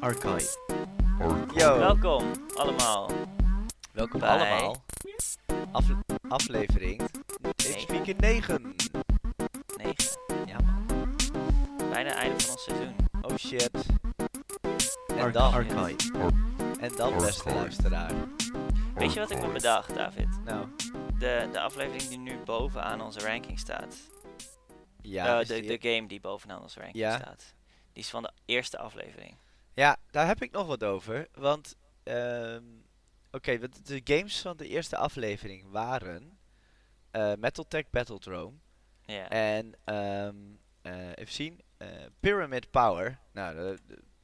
Archive. Yo, Welkom allemaal. welkom bij- allemaal. Afle- aflevering Negen. Speaker 9. 9. Ja man. Bijna einde van ons seizoen. Oh shit. En Ar- dan, Archive. en dan beste luisteraar. Weet je wat ik me bedacht, David? Nou, De, de aflevering die nu bovenaan onze ranking staat. ja. Eh, de, die- de game die bovenaan onze ranking Ja. staat. Die is van de eerste aflevering. Ja, daar heb ik nog wat over. Want, ehm oké, de games van de eerste aflevering waren eh Metal Tech Battledrome Ja. en, ehm eh, even zien, eh, Pyramid Power. Nou, daar hoeven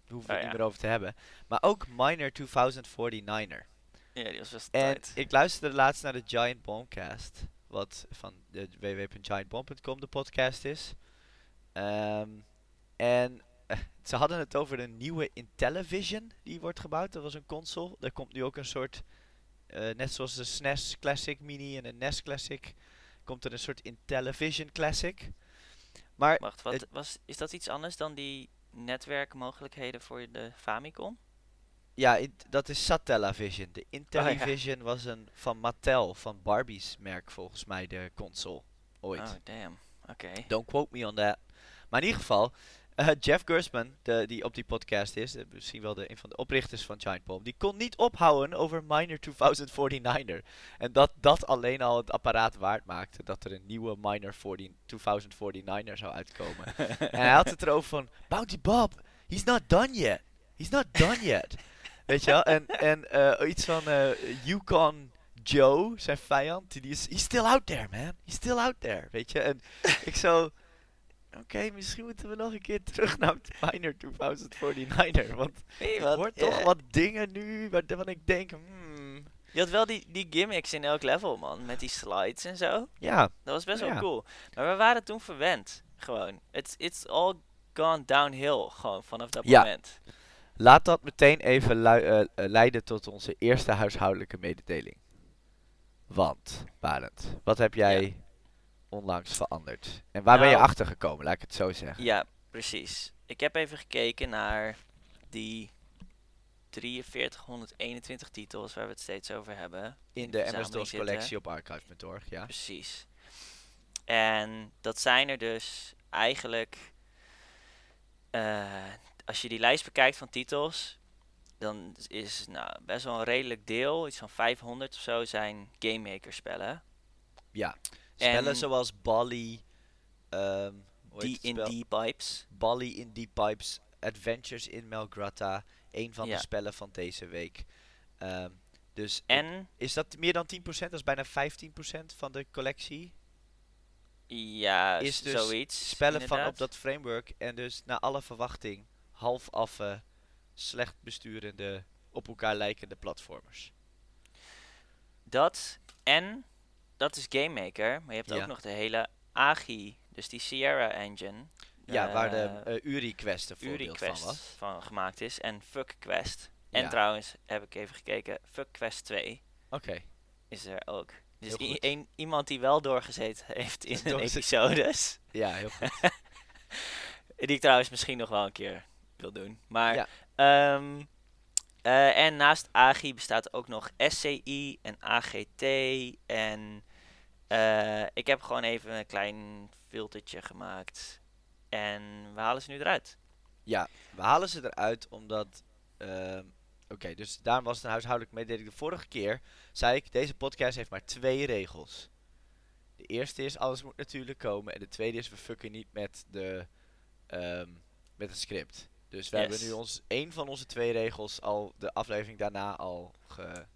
we Oh, het ja. niet meer over te hebben. Maar ook Miner 2049er. ja, die was best En tijd. ik luisterde laatst naar de Giant Bombcast, wat van de www.giantbomb.com de podcast is. Ehm, en ze hadden het over een nieuwe Intellivision die wordt gebouwd. Dat was een console. Er komt nu ook een soort, eh, net zoals de SNES Classic Mini en de NES Classic, komt er een soort Intellivision Classic. Maar Wacht, wat het- was, is dat iets anders dan die netwerkmogelijkheden voor de Famicom? ja, in- dat is Satellavision. Oh, De Intellivision was een van Mattel, van Barbie's merk volgens mij, de console. Ooit. Oh, damn. Oké. Don't quote me on that. Maar in ieder geval, eh, Jeff Gersman, de, die op die podcast is, eh, misschien wel de, een van de oprichters van Giant Bomb, die kon niet ophouden over Miner 2049er. En dat dat alleen al het apparaat waard maakte dat er een nieuwe Miner 14 2049er zou uitkomen. en hij had het erover van, Bounty Bob, he's not done yet. He's not done yet. Weet je wel? En, en eh, iets van eh Yukon Joe, zijn vijand, die is, he's still out there, man. He's still out there, weet je? En ik zo, oké, misschien moeten we nog een keer terug naar Miner 2049er. Want Weet je ik hoor toch Eh, wat dingen nu waarvan ik denk, hmm, Je had wel die, die gimmicks in elk level, man. Met die slides en zo. ja, Dat was best Ja. wel cool. Maar we waren toen verwend. Gewoon. It's, it's all gone downhill. Gewoon vanaf dat Ja. moment. laat dat meteen even eh, eh, leiden tot onze eerste huishoudelijke mededeling. Want, Barend, wat heb jij onlangs veranderd? En waar ben je Nou- achter gekomen, laat ik het zo zeggen? Ja, precies. Ik heb even gekeken naar die 4321 titels waar we het steeds over hebben. In de MS-DOS collectie op archive.org, ja. Precies. En dat zijn er dus eigenlijk. eh, als je die lijst bekijkt van titels, dan is nou, best wel een redelijk deel, iets van 500 of zo, zijn Game Maker spellen. Ja, spellen En- zoals Bali, ehm Die in die pipes. Bali in Deep Pipes, Adventures in Melgrata, een van Ja. de spellen van deze week. Ehm, dus En is dat meer dan 10%? Dat is bijna 15% van de collectie. ja, Is dus zoiets. Spellen van op dat framework en dus naar alle verwachting half affe, slecht besturende, op elkaar lijkende platformers. Dat en dat is Game Maker, maar je hebt Ja. ook nog de hele AGI, dus die Sierra engine. Ja, waar de eh, eh, Uri Quest een voorbeeld UriQuest van van, gemaakt is en Fuck Quest. En Ja. trouwens, heb ik even gekeken, Fuck Quest 2 Oké, is er ook. Dus een- iemand die wel doorgezeten heeft in Doorgezet- episodes. ja, heel goed. Die ik trouwens misschien nog wel een keer wil doen. Maar, Ja. ehm, eh, en naast AGI bestaat ook nog SCI en AGT. En eh, ik heb gewoon even een klein filtertje gemaakt. En we halen ze nu eruit. Ja, we halen ze eruit omdat. ehm, Oké, dus daarom was het een huishoudelijk mededeling. De vorige keer zei ik: deze podcast heeft maar twee regels. De eerste is: alles moet natuurlijk komen. En de tweede is: we fucken niet met, de, ehm, met het script. Dus we hebben nu ons, één van onze twee regels al de aflevering daarna al ge,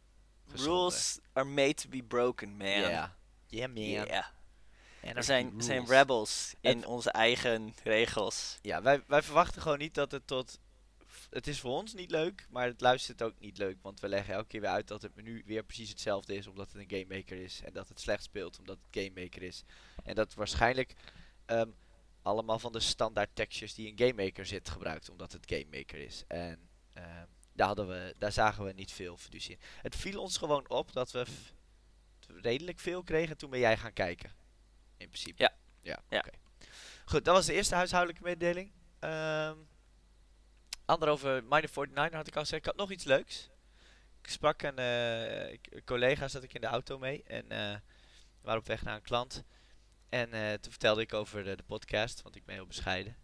geschonden. Rules are made to be broken, man. Yeah. Yeah, man. Yeah. Anarchy We zijn, rebels in Het- onze eigen regels. Ja, wij, wij verwachten gewoon niet dat het tot. Het is voor ons niet leuk, maar het luistert ook niet leuk. Want we leggen elke keer weer uit dat het menu weer precies hetzelfde is, omdat het een game maker is. En dat het slecht speelt, omdat het game maker is. En dat waarschijnlijk ehm, allemaal van de standaard textures die een game maker zit gebruikt, omdat het game maker is. En ehm, daar, hadden we, daar zagen we niet veel fiducie in. Het viel ons gewoon op dat we redelijk veel kregen. Toen ben jij gaan kijken. In principe. Ja. Ja, Ja. oké. Goed, dat was de eerste huishoudelijke mededeling. Ehm, ander over Minor 49 had ik al gezegd. Ik had nog iets leuks. Ik sprak een, eh, ik- een collega, zat ik in de auto mee. En eh, we waren op weg naar een klant. En eh, toen vertelde ik over de, de podcast, want ik ben heel bescheiden.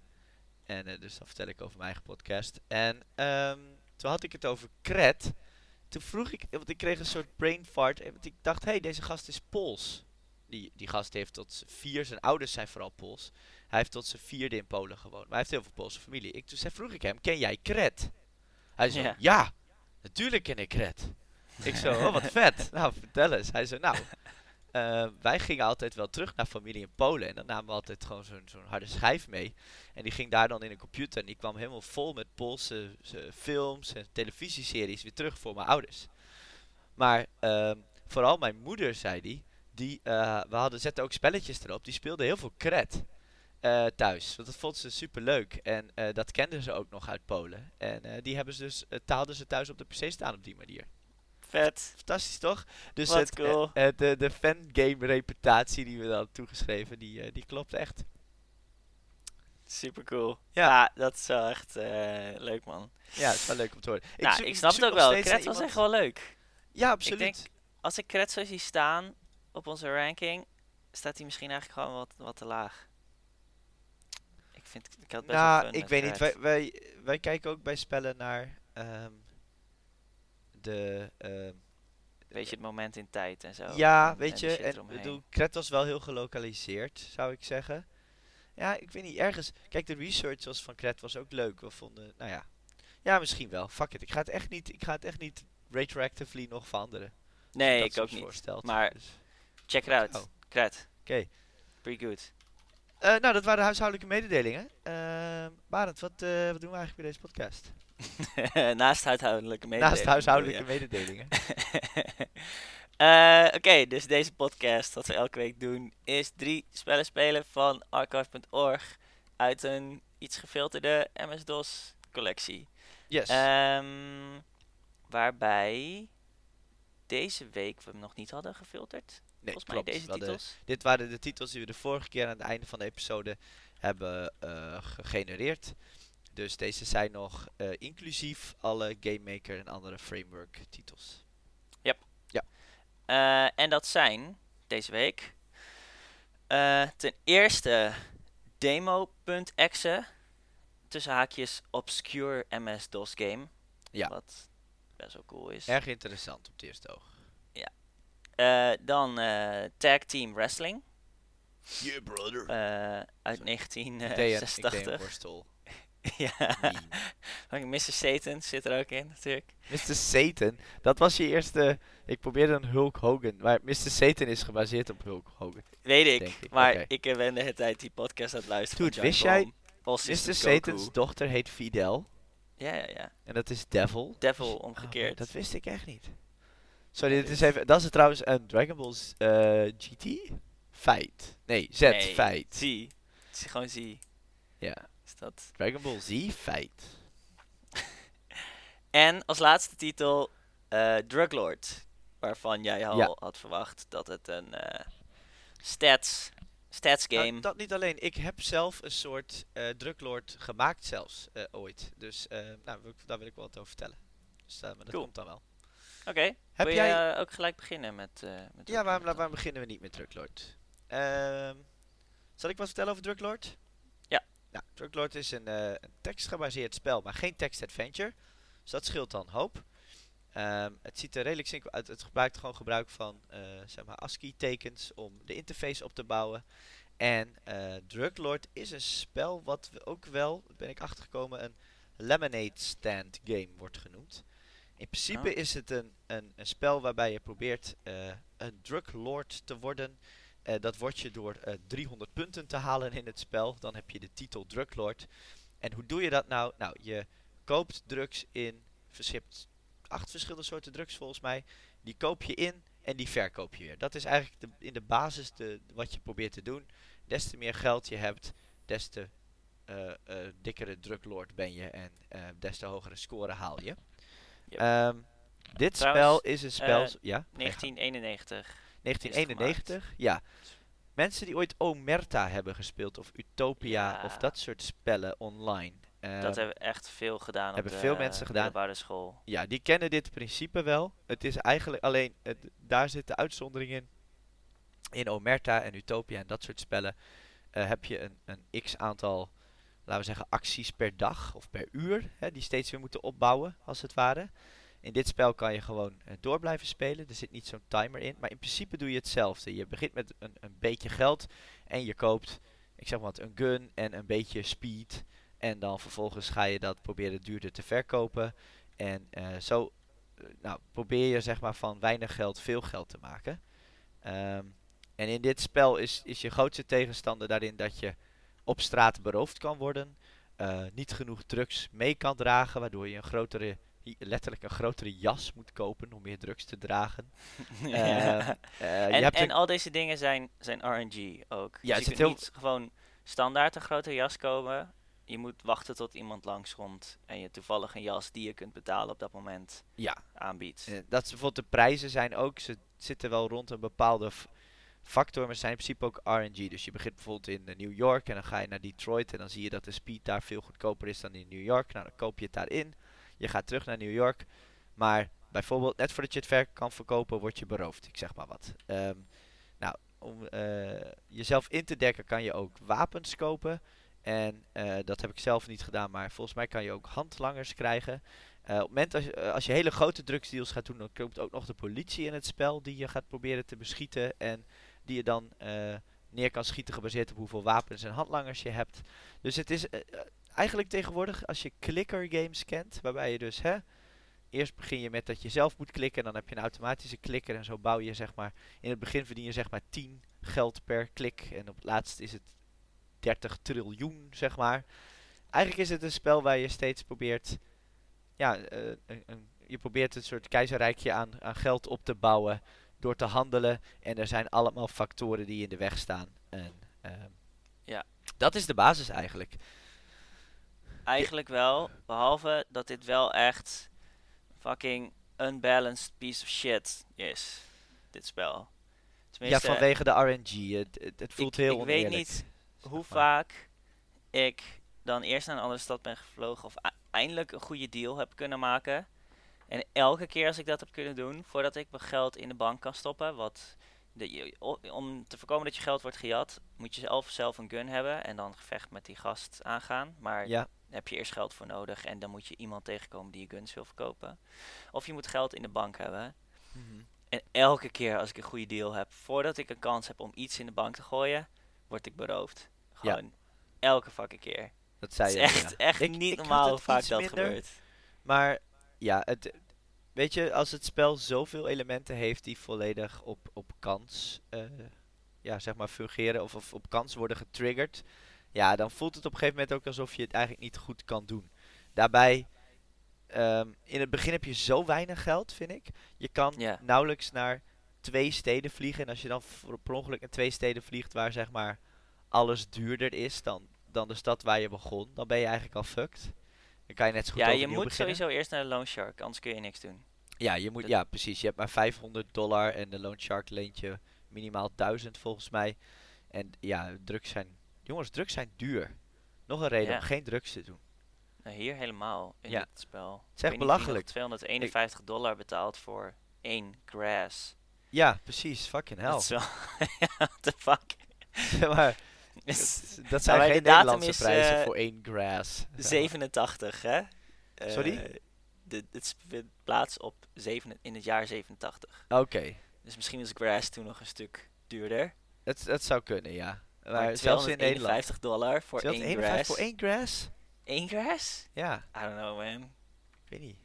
En eh, dus dan vertel ik over mijn eigen podcast. En ehm, toen had ik het over Kret. Toen vroeg ik, want ik kreeg een soort brain fart. Want ik dacht, hé, hey, deze gast is Pools. Die, die gast heeft tot vier, zijn ouders zijn vooral Pools. Hij heeft tot zijn vierde in Polen gewoond. Maar hij heeft heel veel Poolse familie. Ik, toen zei, vroeg ik hem, ken jij Kret? Hij zei, Ja. ja. natuurlijk ken ik Kret. ik zo, oh wat vet. Nou, vertel eens. Hij zei, nou, eh, wij gingen altijd wel terug naar familie in Polen. En dan namen we altijd gewoon zo'n harde schijf mee. En die ging daar dan in een computer. En die kwam helemaal vol met Poolse films en televisieseries weer terug voor mijn ouders. Maar ehm, vooral mijn moeder, zei die, die eh, we hadden, zetten ook spelletjes erop. Die speelde heel veel kret eh, thuis. Want dat vond ze super leuk. En dat kenden ze ook nog uit Polen. En die hebben ze dus, uh, taalden ze thuis op de PC staan op die manier. Vet. Fantastisch toch? Dus Wat het, eh, cool. eh, de, de fangame reputatie die we dan toegeschreven, die, eh, die klopt echt. Super cool. Ja. Ja, dat is wel echt eh, leuk man. Ja, het is wel leuk om te horen. Ik, nou, zoek- ik snap zoek het ook nog wel. steeds naar Kret was iemand- echt wel leuk. Ja, absoluut. denk- Als ik Kret zo zie staan op onze ranking, staat hij misschien eigenlijk gewoon wat, wat te laag. Ik vind, ik had best wel nou, fun ik met weet niet. Kret. Wij, wij, wij kijken ook bij spellen naar ehm, de... ehm, Weet je, het moment in tijd en zo. ja, en- weet en je. En bedoel, Kret was wel heel gelokaliseerd, zou ik zeggen. Ja, ik weet niet, ergens... Kijk, de research was van Kret was ook leuk. We vonden, nou ja... Ja, misschien wel. Fuck it. Ik ga het echt niet, ik ga het echt niet retroactively nog veranderen. Nee, ik ook niet. Voorstelt. Maar- Dus, Check it out. Oh. Kret. Oké. Pretty good. Eh, nou, dat waren de huishoudelijke mededelingen. Ehm Barend, wat, eh, wat doen we eigenlijk bij deze podcast? Naast huishoudelijke mededelingen. Naast huishoudelijke mededelingen. Eh, Oké, dus deze podcast, wat we elke week doen, is drie spellen spelen van archive.org uit een iets gefilterde MS-DOS collectie. Yes. Ehm, waarbij deze week we hem nog niet hadden gefilterd. nee, Volgens mij klopt. deze titels. dit waren de titels die we de vorige keer aan het einde van de episode hebben eh, gegenereerd. Dus deze zijn nog eh, inclusief alle Game Maker en andere framework titels. Eh, en dat zijn deze week eh, ten eerste demo.exe tussen haakjes obscure MS-DOS game. Ja. Wat best wel cool is. Erg interessant op het eerste oog. Eh, dan Tag Team Wrestling Yeah, brother. uit Sorry. Ik deed een- ik deed een 1986. ja. Mr. Satan zit er ook in natuurlijk. Mr. Satan, dat was je eerste... Ik probeerde een Hulk Hogan, maar Mr. Satan is gebaseerd op Hulk Hogan. Weet ik, maar ik ben de hele tijd die podcast aan het luisteren. Dude, wist jij- Mr. Satan's dochter heet Fidel. Ja, ja, ja. En dat is Devil. Devil Oh, omgekeerd. dat wist ik echt niet. Sorry, dit is even. Dat is trouwens een Dragon Ball eh, GT? Feit. Nee, Z, Nee, feit. Zie. Het is gewoon zie. Ja. Dat. Dragon Ball Z, feit. En als laatste titel eh Druglord. Waarvan jij al Ja. had verwacht dat het een eh, stats, stats Nou, game... dat niet alleen. Ik heb zelf een soort eh druklord gemaakt zelfs eh, ooit. Dus eh, nou, daar wil ik wel wat over vertellen. Dus maar dat Cool. komt dan wel. Oké, Heb wil jij... je ook gelijk beginnen met... eh met ja, Druglord waarom, waarom beginnen we niet met druklord? Ehm zal ik wat vertellen over druklord? Ja. Nou, druklord is een, eh, een tekstgebaseerd spel, maar geen text-adventure. Dus dat scheelt dan hoop. Ehm, het ziet er redelijk simpel uit. Het gebruikt gewoon gebruik van eh, zeg maar ASCII-tekens om de interface op te bouwen. En eh Druglord is een spel wat we ook wel, ben ik achtergekomen, een lemonade stand game wordt genoemd. In principe Oh. is het een, een, een spel waarbij je probeert eh, een druglord te worden. Eh, dat word je door eh, 300 punten te halen in het spel. Dan heb je de titel druglord. En hoe doe je dat nou? Nou, je koopt drugs in, verschipt acht verschillende soorten drugs volgens mij. Die koop je in en die verkoop je weer. Dat is eigenlijk de, in de basis de, wat je probeert te doen. Des te meer geld je hebt, des te eh, eh, dikkere druglord ben je en eh, des te hogere score haal je. Yep. Ehm, dit Trouwens, spel is een spel... eh, ja? ga je gang. 1991. 1991, ja. Mensen die ooit Omerta hebben gespeeld of Utopia Ja. of dat soort spellen online. Ehm, dat hebben echt veel gedaan hebben op de veel mensen gedaan. middelbare school. Ja, die kennen dit principe wel. Het is eigenlijk alleen, het, daar zit de uitzondering in. In Omerta en Utopia en dat soort spellen eh, heb je een, een x aantal, laten we zeggen, acties per dag of per uur. Hè, die steeds weer moeten opbouwen, als het ware. In dit spel kan je gewoon eh, door blijven spelen. Er zit niet zo'n timer in. Maar in principe doe je hetzelfde. Je begint met een, een beetje geld en je koopt, ik zeg maar wat, een gun en een beetje speed. En dan vervolgens ga je dat proberen duurder te verkopen. En eh, zo eh, nou, probeer je zeg maar van weinig geld veel geld te maken. Ehm, en in dit spel is, is je grootste tegenstander daarin dat je op straat beroofd kan worden. niet genoeg drugs mee kan dragen, waardoor je een grotere, letterlijk een grotere jas moet kopen om meer drugs te dragen. Ja. Eh, je en hebt en al deze dingen zijn, zijn RNG ook. Ja, dus het je heel- niet gewoon standaard een grote jas komen. Je moet wachten tot iemand langskomt en je toevallig een jas die je kunt betalen op dat moment ja, aanbiedt. Eh, dat is bijvoorbeeld de prijzen zijn ook, ze zitten wel rond een bepaalde factor, maar zijn in principe ook RNG. Dus je begint bijvoorbeeld in eh, New York en dan ga je naar Detroit en dan zie je dat de speed daar veel goedkoper is dan in New York. Nou, dan koop je het daarin. Je gaat terug naar New York, maar bijvoorbeeld net voordat je het ver kan verkopen, word je beroofd. Ik zeg maar wat. Ehm, nou, om eh, jezelf in te dekken kan je ook wapens kopen. En eh, dat heb ik zelf niet gedaan, maar volgens mij kan je ook handlangers krijgen. Eh, op het moment als, je- als je hele grote drugsdeals gaat doen, dan komt ook nog de politie in het spel die je gaat proberen te beschieten. En die je dan neer kan schieten gebaseerd op hoeveel wapens en handlangers je hebt. Dus het is eigenlijk tegenwoordig, als je clicker games kent, waarbij je dus hè, eerst begin je met dat je zelf moet klikken en dan heb je een automatische klikker en zo bouw je zeg maar, in het begin verdien je zeg maar 10 geld per klik en op het laatst is het 30 triljoen zeg maar. Eigenlijk is het een spel waar je steeds probeert ja, eh, een, een- je probeert een soort keizerrijkje aan, aan geld op te bouwen door te handelen. En er zijn allemaal factoren die in de weg staan. En, ehm, Ja. Dat is de basis eigenlijk. Eigenlijk wel, behalve dat dit wel echt fucking unbalanced piece of shit is. Dit spel. Tenminste, ja, vanwege de RNG. Het, het, het voelt ik, heel ik weet oneerlijk, niet hoe vaak ik dan eerst naar een andere stad ben gevlogen of eindelijk een goede deal heb kunnen maken. En elke keer als ik dat heb kunnen doen, voordat ik mijn geld in de bank kan stoppen, wat de, je- om te voorkomen dat je geld wordt gejat, moet je zelf, zelf een gun hebben en dan gevecht met die gast aangaan. Maar Ja, daar heb je eerst geld voor nodig en dan moet je iemand tegenkomen die je guns wil verkopen. Of je moet geld in de bank hebben. mhm. En elke keer als ik een goede deal heb, voordat ik een kans heb om iets in de bank te gooien, word ik beroofd. Ja. Gewoon elke fucking keer. dat zei is je. echt, ja. echt Ik- niet ik normaal hoe vaak dat minder. gebeurt. Maar ja, het, weet je, als het spel zoveel elementen heeft die volledig op, op kans eh, ja, zeg maar fungeren of, of op kans worden getriggerd, ja, dan voelt het op een gegeven moment ook alsof je het eigenlijk niet goed kan doen. Daarbij, ehm, in het begin heb je zo weinig geld, vind ik. Je kan nauwelijks naar twee steden vliegen. En als je dan per ongeluk naar twee steden vliegt waar zeg maar alles duurder is dan, dan de stad waar je begon, dan ben je eigenlijk al fucked. Dan kan je net zo goed Ja, je moet beginnen. sowieso eerst naar de loan shark, anders kun je niks doen. Ja, je moet, Dat- ja, precies. Je hebt maar 500 dollar en de Loan Shark leent je minimaal 1000 volgens mij. En ja, drugs zijn, jongens, drugs zijn duur. Nog een reden Ja. om geen drugs te doen. Nou, hier helemaal in Ja. dit spel. Het is echt nog belachelijk. 251 dollar betaald voor één grass. Ja, precies. Fucking Dat hell. is wel... What the fuck? Zeg maar, dat, zijn maar geen Nederlandse is, prijzen eh, voor één grass. Zeg maar. 87, hè? Sorry? Eh, de, het vindt plaats op zeven, in het jaar 87. Oké, Dus misschien is grass toen nog een stuk duurder. het, het zou kunnen, ja. Maar, Maar zelfs in Nederland. 251 dollar voor één 251 grass. voor één grass? Eén grass? Ja, I don't know, man. ik weet niet.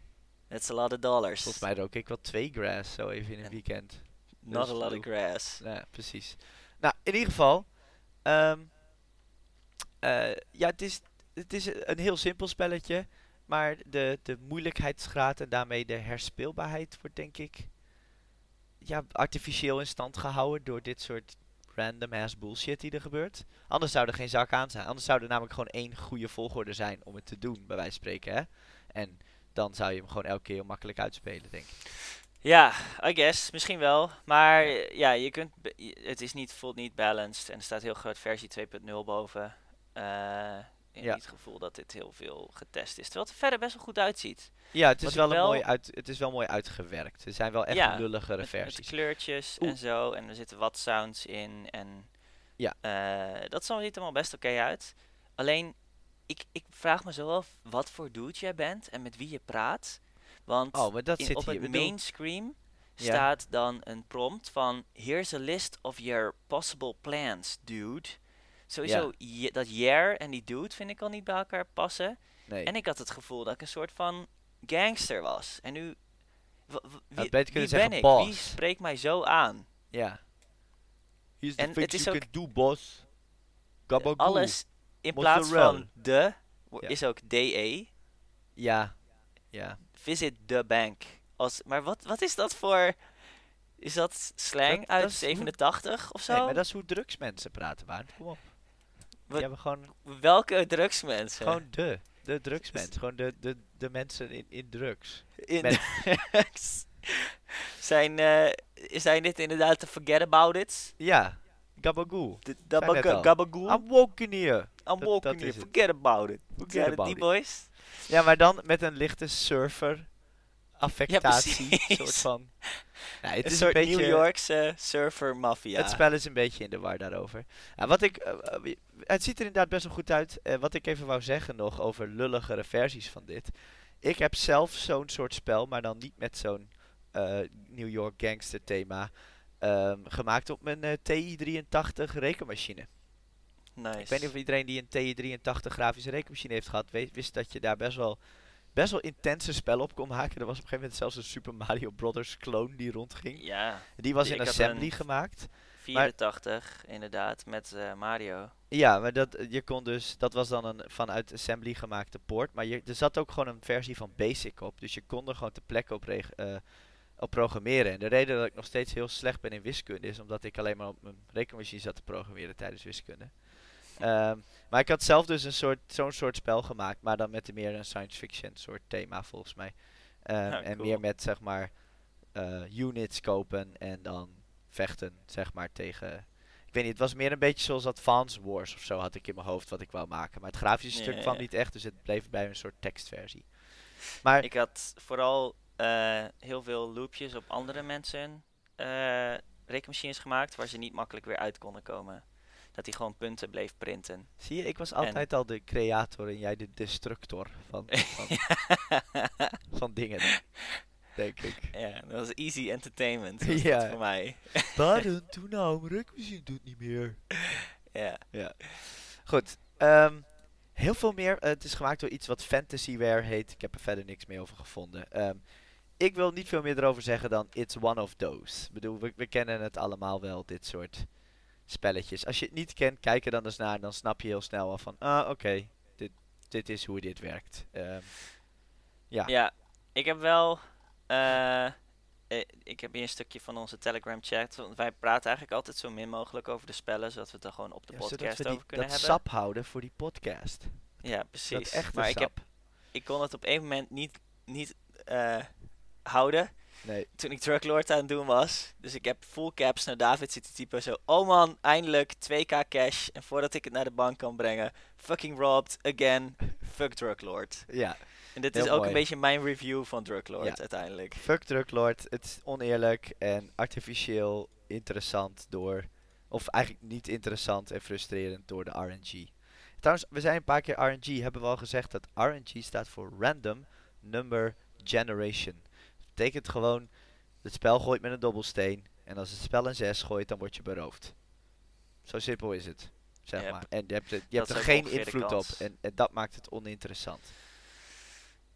That's a lot of dollars. Volgens mij rook ik wel twee grass zo even in een En- weekend. Not dus a lot of grass. Ja, precies. Nou, in ieder geval. Eh, ja, het is, het is een heel simpel spelletje. Maar de, de moeilijkheidsgraad en daarmee de herspeelbaarheid wordt denk ik ja, artificieel in stand gehouden door dit soort random ass bullshit die er gebeurt. Anders zou er geen zak aan zijn. Anders zou er namelijk gewoon één goede volgorde zijn om het te doen, bij wijze van spreken. Hè? En dan zou je hem gewoon elke keer heel makkelijk uitspelen, denk ik. Ja, I guess. Misschien wel. Maar ja, je kunt, het is niet, voelt niet balanced. En er staat heel groot versie 2.0 boven. Eh, in Ja. het gevoel dat dit heel veel getest is. Terwijl het er verder best wel goed uitziet. Ja, het is, wel mooi uit, het is wel mooi uitgewerkt. Er zijn wel echt Ja, lulligere Met, met versies. kleurtjes Oeh. en zo. En er zitten wat sounds in. En Ja. eh, dat ziet er allemaal best oké uit. Alleen, ik, ik vraag me zo af wat voor dude jij bent en met wie je praat. Want Oh, maar dat in- zit op hier. het main screen staat dan een prompt van Here's a list of your possible plans, dude. Sowieso, je- dat yeah en die dude vind ik al niet bij elkaar passen. Nee. En ik had het gevoel dat ik een soort van gangster was. En nu, wie, ben ik? boss. Wie spreekt mij zo aan? Ja. Here's the En het is you ook- do, boss. Gabagoo. Alles in plaats van de, Ja. is ook DE. Ja. Ja. Visit the bank. Als, maar wat, wat is dat voor... Is dat slang Dat- uit dat is hoe- 87 of zo? Nee, maar dat is hoe drugsmensen praten, Baart. Kom op. Die hebben gewoon, Welke drugsmensen? gewoon de. De drugsmensen. Gewoon de, de, de mensen in, in drugs. in met- zijn, eh, zijn dit inderdaad de Forget About It? Ja. Gabagoo. De Gabagool? I'm walking here. I'm dat- walking here, forget about it. Forget Zijn het about die it. boys? Ja, maar dan met een lichte surfer affectatie. precies. soort van. Nee, het een is soort een beetje, New Yorkse surfer mafia. Het spel is een beetje in de war daarover. Ja, wat ik, eh, eh, het ziet er inderdaad best wel goed uit. Eh, wat ik even wou zeggen nog over lulligere versies van dit. Ik heb zelf zo'n soort spel, maar dan niet met zo'n New York gangster thema. ehm, gemaakt op mijn eh, TI-83 rekenmachine. Nice. Ik weet niet of iedereen die een TI-83 grafische rekenmachine heeft gehad, weet, wist dat je daar best wel, best wel intense spellen op kon maken. Er was op een gegeven moment zelfs een Super Mario Brothers clone die rondging. Ja, Die was in assembly gemaakt. 84 inderdaad, met eh, Mario. Ja, maar dat, je kon dus, dat was dan een vanuit assembly gemaakte poort. Maar je, er zat ook gewoon een versie van Basic op. Dus je kon er gewoon ter plekke op, eh, op programmeren. En de reden dat ik nog steeds heel slecht ben in wiskunde is omdat ik alleen maar op mijn rekenmachine zat te programmeren tijdens wiskunde. Ehm, maar ik had zelf dus een soort, zo'n soort spel gemaakt, maar dan met meer een science fiction soort thema volgens mij. Ehm, Ja, En cool. meer met zeg maar eh, units kopen en dan vechten zeg maar tegen ik weet niet, het was meer een beetje zoals Advance Wars of zo had ik in mijn hoofd wat ik wou maken. Maar het grafische Ja, stuk kwam ja. niet echt, dus het bleef bij een soort tekstversie. Maar Ik had vooral eh, heel veel loopjes op andere mensen eh rekenmachines gemaakt waar ze niet makkelijk weer uit konden komen. Dat die gewoon punten bleef printen. zie je, ik was altijd al de creator en jij de destructor van, van, van dingen, denk ik. ja, dat was easy entertainment was Ja. voor mij. Waarom? Toen nou, rekenmachine doet niet meer. Ja. Goed, ehm, heel veel meer. eh, het is gemaakt door iets wat Fantasyware heet. Ik heb er verder niks meer over gevonden. Ehm, ik wil niet veel meer erover zeggen dan It's One of Those. Ik bedoel, we, we kennen het allemaal wel, dit soort spelletjes. Als je het niet kent, kijk er dan eens naar. Dan snap je heel snel wel van, ah oké, dit, dit is hoe dit werkt. Ehm, ja. Ja, ik heb wel. eh, eh, ik heb hier een stukje van onze Telegram chat. Want wij praten eigenlijk altijd zo min mogelijk over de spellen, zodat we het er gewoon op de Ja, podcast die, over kunnen dat hebben. sap houden voor die podcast. Ja, Dat precies. echte maar ik, heb, ik kon het op een moment niet, niet eh, houden Nee. toen ik Trucklord aan het doen was. Dus ik heb full caps naar David zitten typen. Zo, oh man, eindelijk 2k cash. En voordat ik het naar de bank kan brengen, fucking robbed again. Fuck Druglord. Ja, En dit Heel is ook mooi. een beetje mijn review van Druglord Ja. uiteindelijk. Fuck Druglord. Het is oneerlijk en artificieel interessant door... Of eigenlijk niet interessant en frustrerend door de RNG. Trouwens, we zijn een paar keer RNG. Hebben we al gezegd dat RNG staat voor Random Number Generation. Betekent gewoon, het spel gooit met een dobbelsteen. En als het spel een 6 gooit, dan word je beroofd. Zo simpel is het. Zeg Yep. maar. En je hebt, er- je hebt er geen invloed op. En, en dat maakt het oninteressant.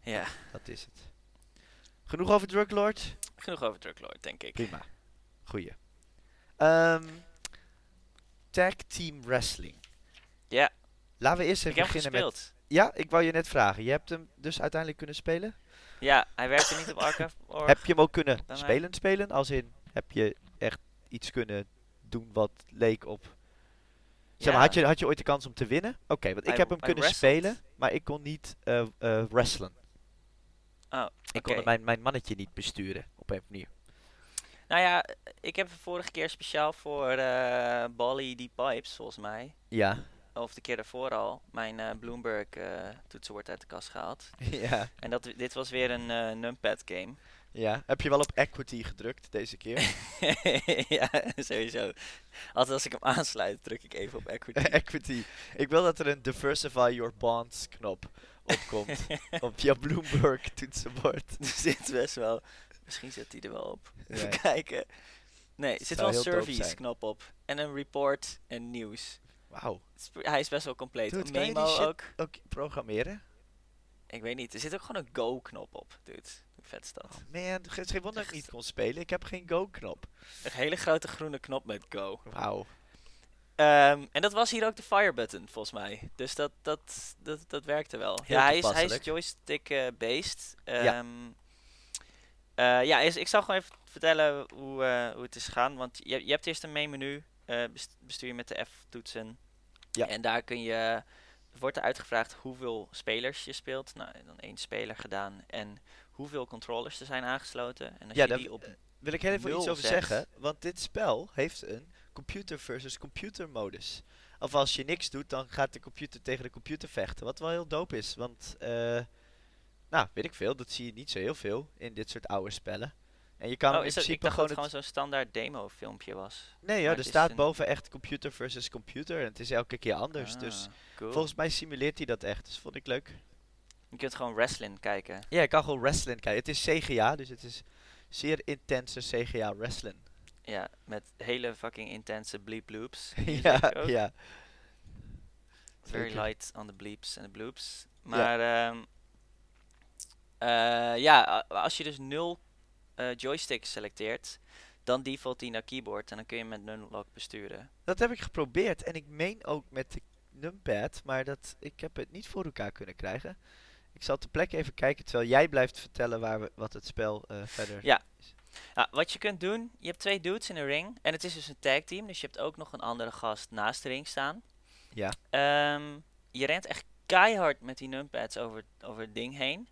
Ja, Dat is het. Genoeg over Druglord? genoeg over Druglord, denk ik. Prima. Goeie. Ehm, tag Team Wrestling. Ja. Laten we eerst Ik even heb hem beginnen met... Ja, ik wou je net vragen. Je hebt hem dus uiteindelijk kunnen spelen? Ja, hij werkte niet op. Org. Heb je hem ook kunnen mij. spelen spelen? Als in, heb je echt iets kunnen doen wat leek op... Zeg maar, had je, had je ooit de kans om te winnen? Oké, want ik heb hem kunnen wrestled. spelen, maar ik kon niet eh eh, wrestlen. Oh, Ik kon mijn, mijn mannetje niet besturen, op een manier. Nou ja, ik heb vorige keer speciaal voor eh Bali die Pipes, volgens mij, Ja, of de keer daarvoor al, mijn eh, Bloomberg eh, toetsenbord uit de kast gehaald. ja, En dat, dit was weer een eh, numpad game. ja. Heb je wel op equity gedrukt deze keer? ja, sowieso. Altijd als ik hem aansluit, druk ik even op equity. equity. Ik wil dat er een diversify your bonds knop opkomt op je Bloomberg toetsenbord. er zit best wel. Misschien zet hij er wel op. Even Ja. kijken. Nee, er zit wel een service knop op. En een report en nieuws. Wauw. Hij is best wel compleet. Dude, memo shit- ook. Ook programmeren? Ik weet niet. Er zit ook gewoon een go knop op. Dude, hoe vet is dat? Oh man, het is geen wonder dat ik niet kon spelen. Ik heb geen go-knop. Een hele grote groene knop met go. Wauw. Ehm, en dat was hier ook de fire button, volgens mij. Dus dat, dat, dat, dat werkte wel. Heel ja, hij is, hij is toepasselijk. joystick eh, based. Ja. Ehm, eh, ja, is- ik zal gewoon even vertellen hoe, eh, hoe het is gegaan. Want je, je hebt eerst een main menu. best- bestuur je met de F-toetsen. Ja. En daar kun je... Wordt er uitgevraagd hoeveel spelers je speelt. Nou, dan één speler gedaan. En hoeveel controllers er zijn aangesloten. En als Ja, je die op... Wil ik heel even iets over zet. zeggen. Want dit spel heeft een computer versus computer modus. Of als je niks doet, dan gaat de computer tegen de computer vechten. Wat wel heel dope is. Want, eh, nou, weet ik veel. Dat zie je niet zo heel veel in dit soort oude spellen. En je kan oh, in dat, ik dacht dat gewoon het het gewoon zo'n standaard demo filmpje was. Nee, ja, er staat een- boven echt computer versus computer. En het is elke keer anders. Dus Ah, cool. volgens mij simuleert hij dat echt. Dus vond ik leuk. Je kunt gewoon wrestling kijken. Ja, ik kan gewoon wrestling kijken. Het is CGA, dus het is zeer intense CGA wrestling. Ja, met hele fucking intense bleep loops. ja, ja. Very zeker. light on the bleeps en de bloops. Maar ehm, eh, ja, als je dus nul eh, joysticks selecteert, dan default die naar keyboard en dan kun je met numlock besturen. Dat heb ik geprobeerd en ik meen ook met de numpad, maar dat, ik heb het niet voor elkaar kunnen krijgen. Ik zal ter plekke even kijken terwijl jij blijft vertellen waar we, wat het spel eh, verder Ja. Nou, wat je kunt doen, je hebt twee dudes in een ring en het is dus een tag team, dus je hebt ook nog een andere gast naast de ring staan. Ja. Ehm, je rent echt keihard met die numpads over, over het ding heen.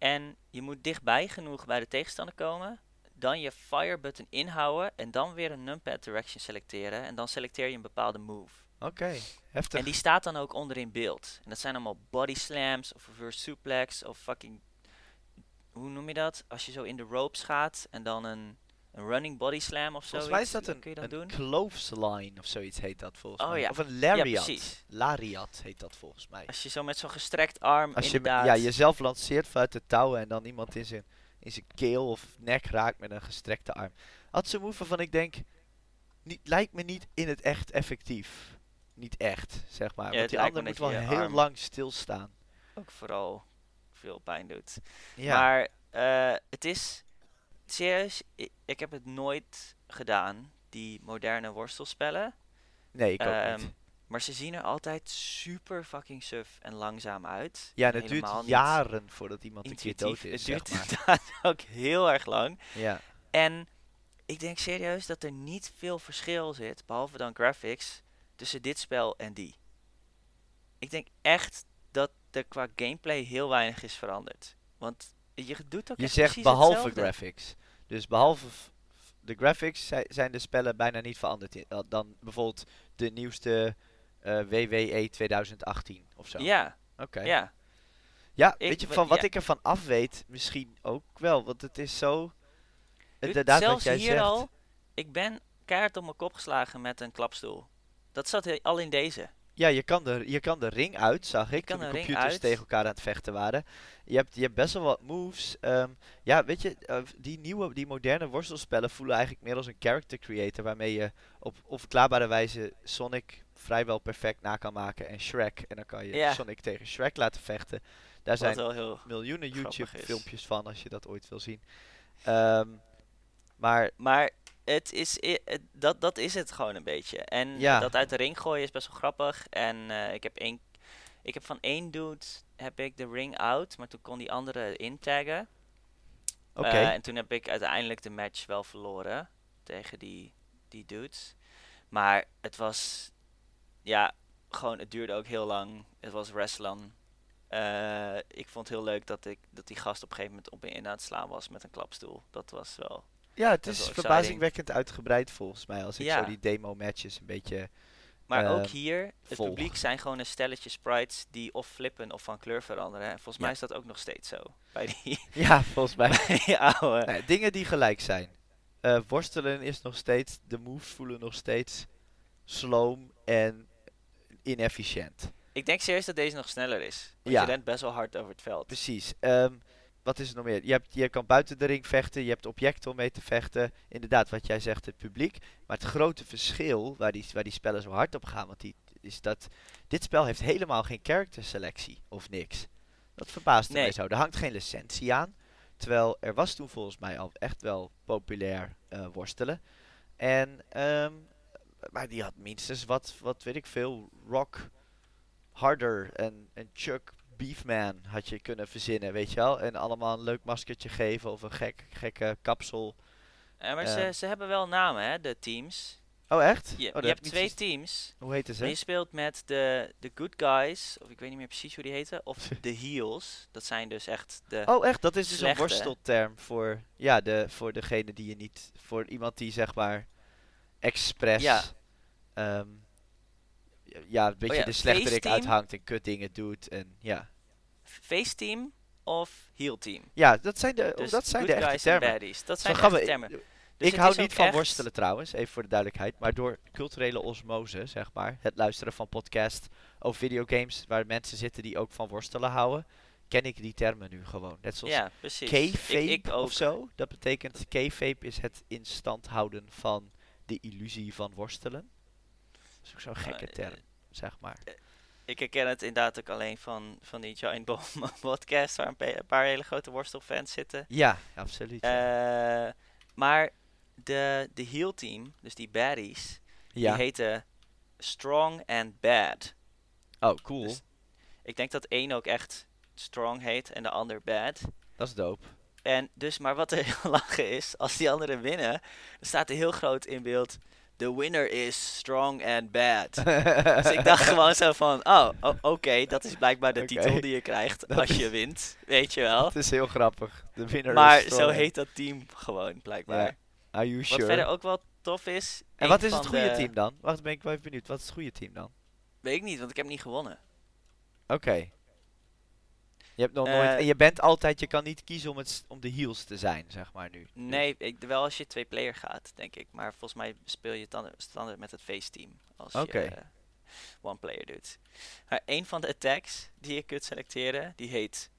En je moet dichtbij genoeg bij de tegenstander komen. Dan je fire button inhouden. En dan weer een numpad direction selecteren. En dan selecteer je een bepaalde move. Oké, heftig. En die staat dan ook onder in beeld. En dat zijn allemaal body slams of reverse suplex of fucking... Hoe noem je dat? Als je zo in de ropes gaat en dan een, een running body slam of zo. volgens mij is dat een, een doen? clothesline of zoiets heet dat volgens Oh mij. ja. Of een Ja, lariat. precies. lariat heet dat volgens mij. Als je zo met zo'n gestrekt arm Als je ja, jezelf lanceert vanuit de touwen en dan iemand in zijn, in zijn keel of nek raakt met een gestrekte arm. Had zo'n move waarvan ik denk, niet, lijkt me niet in het echt effectief. Niet echt, zeg maar. Ja, Want die ander moet wel heel arm- lang stilstaan. ook vooral veel pijn doet. Ja, Maar eh, het is serieus, ik, ik heb het nooit gedaan, die moderne worstelspellen. nee, ik ook Ehm, niet. Maar ze zien er altijd super fucking suf en langzaam uit. Ja, helemaal duurt niet jaren voordat iemand een keer dood is, Het duurt zeg maar. inderdaad ook heel erg lang. Ja. En ik denk serieus dat er niet veel verschil zit, behalve dan graphics, tussen dit spel en die. Ik denk echt dat er qua gameplay heel weinig is veranderd. Want je doet ook Je zegt behalve hetzelfde. graphics. Dus behalve de graphics zi- zijn de spellen bijna niet veranderd. uh, Dan bijvoorbeeld de nieuwste eh, WWE 2018 of zo. Ja, Oké. ja. Ja, Ik weet je, van wat ja. ik ervan af weet, misschien ook wel. Want het is zo... Inderdaad, wat zelfs jij hier zegt. al, ik ben keihard op mijn kop geslagen met een klapstoel. Dat zat al in deze. Ja, je kan, de, je kan de ring uit, zag ik, kan toen de computers tegen elkaar aan het vechten waren. Je hebt, je hebt best wel wat moves. ehm, ja, weet je, eh, die nieuwe, die moderne worstelspellen voelen eigenlijk meer als een character creator, waarmee je op onverklaarbare wijze Sonic vrijwel perfect na kan maken en Shrek. En dan kan je. Sonic tegen Shrek laten vechten. Daar Wat zijn wel heel... miljoenen YouTube filmpjes van, als je dat ooit wil zien. Ehm, maar Maar het is, het- dat, dat is het gewoon een beetje. En Ja. dat uit de ring gooien is best wel grappig. En eh, ik, heb één, ik heb van één dude heb ik de ring out, maar toen kon die andere intaggen. oké, Eh, en toen heb ik uiteindelijk de match wel verloren tegen die, die dudes. Maar het was, ja, gewoon, het duurde ook heel lang. Het was wrestling. Eh, ik vond het heel leuk dat, ik, dat die gast op een gegeven moment op me in aan het slaan was met een klapstoel. Dat was wel. Ja, het is verbazingwekkend uitgebreid volgens mij, als ik Ja. zo die demo matches een beetje Maar ook Ehm, hier, het volg. publiek zijn gewoon een stelletje sprites die of flippen of van kleur veranderen. En volgens Ja. mij is dat ook nog steeds zo. Bij die, Ja, volgens mij. oude. Nee, dingen die gelijk zijn. Eh, worstelen is nog steeds, de moves voelen nog steeds sloom en inefficiënt. Ik denk serieus dat deze nog sneller is. Want Ja. je rent best wel hard over het veld. Precies. Ehm, wat is er nog meer? Je, hebt, je kan buiten de ring vechten, je hebt objecten om mee te vechten. Inderdaad, wat jij zegt, het publiek. Maar het grote verschil waar die, waar die spellen zo hard op gaan, want die, is dat dit spel heeft helemaal geen character selectie of niks. Dat verbaasde Nee. mij zo. Er hangt geen licentie aan. Terwijl er was toen volgens mij al echt wel populair eh, worstelen. En, ehm, maar die had minstens wat, wat weet ik veel, Rock Harder en, en Chuck Beefman had je kunnen verzinnen, weet je wel. En allemaal een leuk maskertje geven of een gek, gekke kapsel. Eh, maar Eh. ze, ze hebben wel namen, hè, de teams. Oh, echt? Je, oh, je hebt twee teams. Hoe heten ze? En je speelt met de, de good guys, of ik weet niet meer precies hoe die heten, of de heels. Dat zijn dus echt de... Oh, echt? Dat is dus een worstelterm voor, ja, de, voor degene die je niet, voor iemand die zeg maar expres, Ja. ehm, ja, een beetje ja, de slechterik uithangt en kut dingen doet en ja. face team of heel team. Ja, dat zijn de, Dus dat zijn de echte termen. baddies. Dat Zo zijn de echte we- termen. Dus ik het hou niet van worstelen trouwens, even voor de duidelijkheid. Maar door culturele osmose, zeg maar, het luisteren van podcasts over videogames waar mensen zitten die ook van worstelen houden, ken ik die termen nu gewoon. Net zoals Ja, of zo. Dat betekent kayfabe is het in stand houden van de illusie van worstelen. Dat is ook zo'n gekke Eh, term, zeg maar. Ik herken het inderdaad ook alleen van, van die Giant Bomb podcast, waar een, paar hele grote worstelfans zitten. Ja, absoluut. ja. Eh, maar de, de heel team, dus die baddies, ja. die heten Strong and Bad. Oh, cool. dus- Ik denk dat één ook echt Strong heet en de ander Bad. dat is dope. En dus, maar wat er heel lachen is, als die anderen winnen, dan staat er heel groot in beeld, the winner is strong and bad. dus ik dacht gewoon zo van, oh, oké, dat is blijkbaar de titel die je krijgt Dat als is- je wint, weet je wel. Het is heel grappig. De winnaar Maar is zo strong. heet dat team gewoon, blijkbaar. Are you Wat sure? verder ook wel tof is... En wat is het goede de- team dan? Wacht, ben ik wel even benieuwd. Wat is het goede team dan? Weet ik niet, want ik heb niet gewonnen. Oké. Je hebt nog Eh, nooit... En je bent altijd... Je kan niet kiezen om, het, om de heels te zijn, zeg maar nu. Nee, ik, wel als je twee player gaat, denk ik. Maar volgens mij speel je dan standaard met het face team. Als je eh, one player doet. Maar een van de attacks die je kunt selecteren, die heet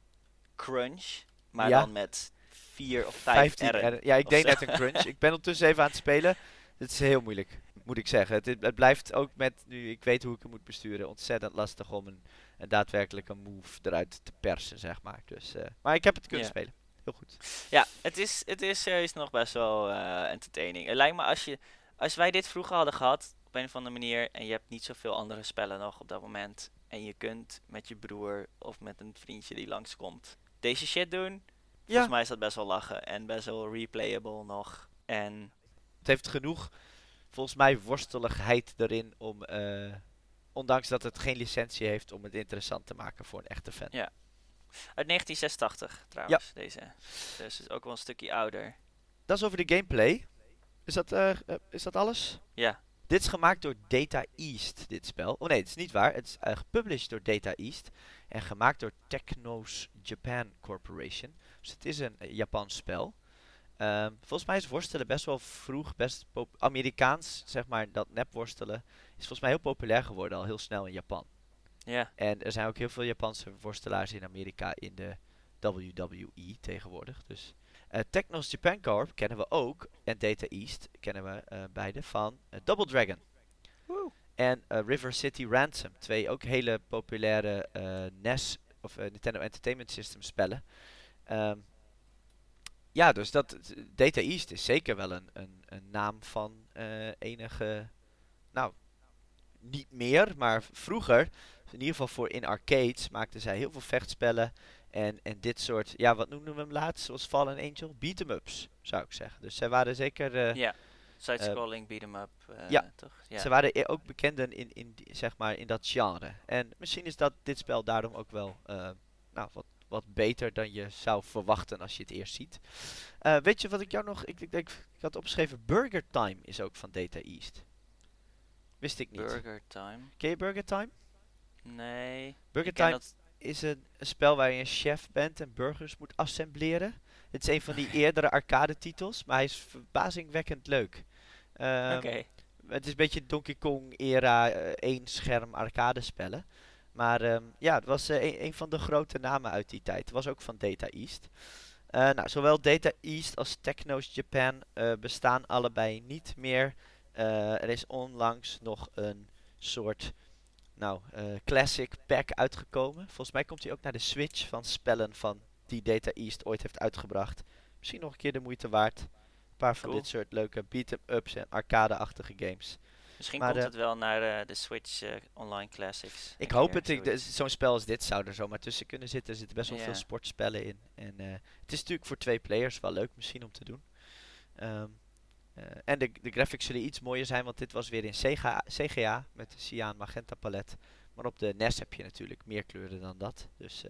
Crunch. Maar Ja. dan met vier of vijf 15 R'en. Ja, ik deed net een crunch. ik ben ondertussen even aan het spelen. Het is heel moeilijk, moet ik zeggen. Het, het blijft ook met, nu ik weet hoe ik het moet besturen, ontzettend lastig om een, een daadwerkelijke move eruit te persen, zeg maar. Dus, eh, maar ik heb het kunnen spelen. Heel goed. Ja, het is, het is serieus nog best wel eh, entertaining. Het lijkt me als, je, als wij dit vroeger hadden gehad, op een of andere manier, en je hebt niet zoveel andere spellen nog op dat moment, en je kunt met je broer of met een vriendje die langskomt deze shit doen, Ja, volgens mij is dat best wel lachen en best wel replayable nog. En het heeft genoeg, volgens mij, worsteligheid erin om, eh, ondanks dat het geen licentie heeft, om het interessant te maken voor een echte fan. Ja. uit 1986 trouwens, deze. Dus het is ook wel een stukje ouder. Dat is over de gameplay. Is dat, eh, eh, is dat alles? Ja, Dit is gemaakt door Data East, dit spel. Oh nee, het is niet waar. Het is eh, gepublished door Data East. En gemaakt door Technos Japan Corporation. Dus het is een Japans spel. Ehm, volgens mij is worstelen best wel vroeg, best Amerikaans, zeg maar, dat nepworstelen, is volgens mij heel populair geworden al heel snel in Japan. ja. En er zijn ook heel veel Japanse worstelaars in Amerika in de WWE tegenwoordig. Dus eh, Technos Japan Corp kennen we ook. En Data East kennen we eh, beide van eh, Double Dragon. En eh, River City Ransom. Twee ook hele populaire eh, NES of Nintendo Entertainment System spellen. Ehm, ja, dus dat, Data East is zeker wel een, een, een naam van eh, enige, nou, niet meer, maar vroeger in ieder geval voor in arcades maakten zij heel veel vechtspellen. En, en dit soort, ja, wat noemden we hem laatst? Zoals Fallen Angel? Beat-em-ups, zou ik zeggen. Dus zij waren zeker, eh, ja. Side-scrolling, beat-em-up, eh, ja. toch? Ja. ze waren e- ook bekenden in, in, zeg maar, in dat genre. En misschien is dat dit spel daarom ook wel, eh, nou, wat, wat beter dan je zou verwachten als je het eerst ziet. Eh, weet je wat ik jou nog, ik, ik denk, ik had opgeschreven, Burger Time is ook van Data East. Wist ik niet. Burger Time. Ken je Burger Time? Nee. Burger Time dat, is een, een spel waar je een chef bent en burgers moet assembleren. Het is een van die eerdere arcade titels, maar hij is verbazingwekkend leuk. Ehm, Oké. Het is een beetje Donkey Kong era eh, één scherm arcade spellen. Maar ehm, ja, het was eh, een, een van de grote namen uit die tijd. Het was ook van Data East. Eh, nou, zowel Data East als Technos Japan eh, bestaan allebei niet meer. Er is onlangs nog een soort nou, classic pack uitgekomen. Volgens mij komt hij ook naar de Switch van spellen van die Data East ooit heeft uitgebracht. Misschien nog een keer de moeite waard. Een paar van Cool. dit soort leuke beat-em-ups en arcade-achtige games. Misschien maar, komt eh, het wel naar eh, de Switch eh, Online Classics. Ik hoop het. Ik- Zo'n spel als dit zou er zomaar tussen kunnen zitten. Er zitten best wel veel sportspellen in. En het is natuurlijk voor twee players wel leuk misschien om te doen. Ehm, eh, en de, de graphics zullen iets mooier zijn, want dit was weer in CGA, CGA met de cyan magenta palet. Maar op de NES heb je natuurlijk meer kleuren dan dat. Dus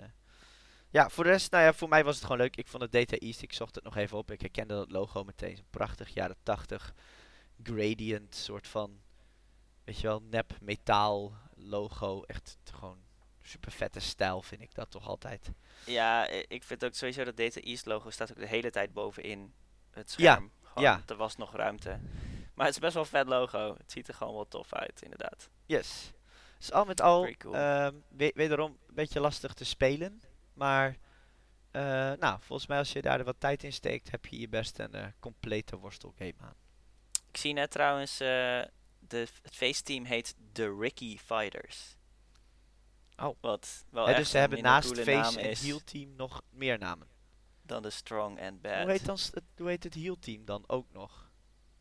ja, voor de rest, nou ja, voor mij was het gewoon leuk. Ik vond het Data East, ik zocht het nog even op. Ik herkende dat logo meteen. Een prachtig jaren 80 gradient soort van, weet je wel, nep metaal logo. Echt gewoon super vette stijl vind ik dat toch altijd. Ja, ik vind ook sowieso dat Data East logo staat ook de hele tijd bovenin het Ja, scherm. Gewoon, ja. Er was nog ruimte. Maar het is best wel een vet logo. Het ziet er gewoon wel tof uit, inderdaad. Yes. Dus al met al, cool. ehm, we- wederom een beetje lastig te spelen. Maar, eh, nou, volgens mij als je daar wat tijd in steekt, heb je hier best een eh, complete worstelgame aan. Ik zie net trouwens, eh, de, het feestteam heet The Ricky Fighters. Oh. Wat wel echt dus ze hebben naast Face en is Heal Team nog meer namen. dan de Strong and Bad. Hoe heet, dan, hoe heet het Heal Team dan ook nog?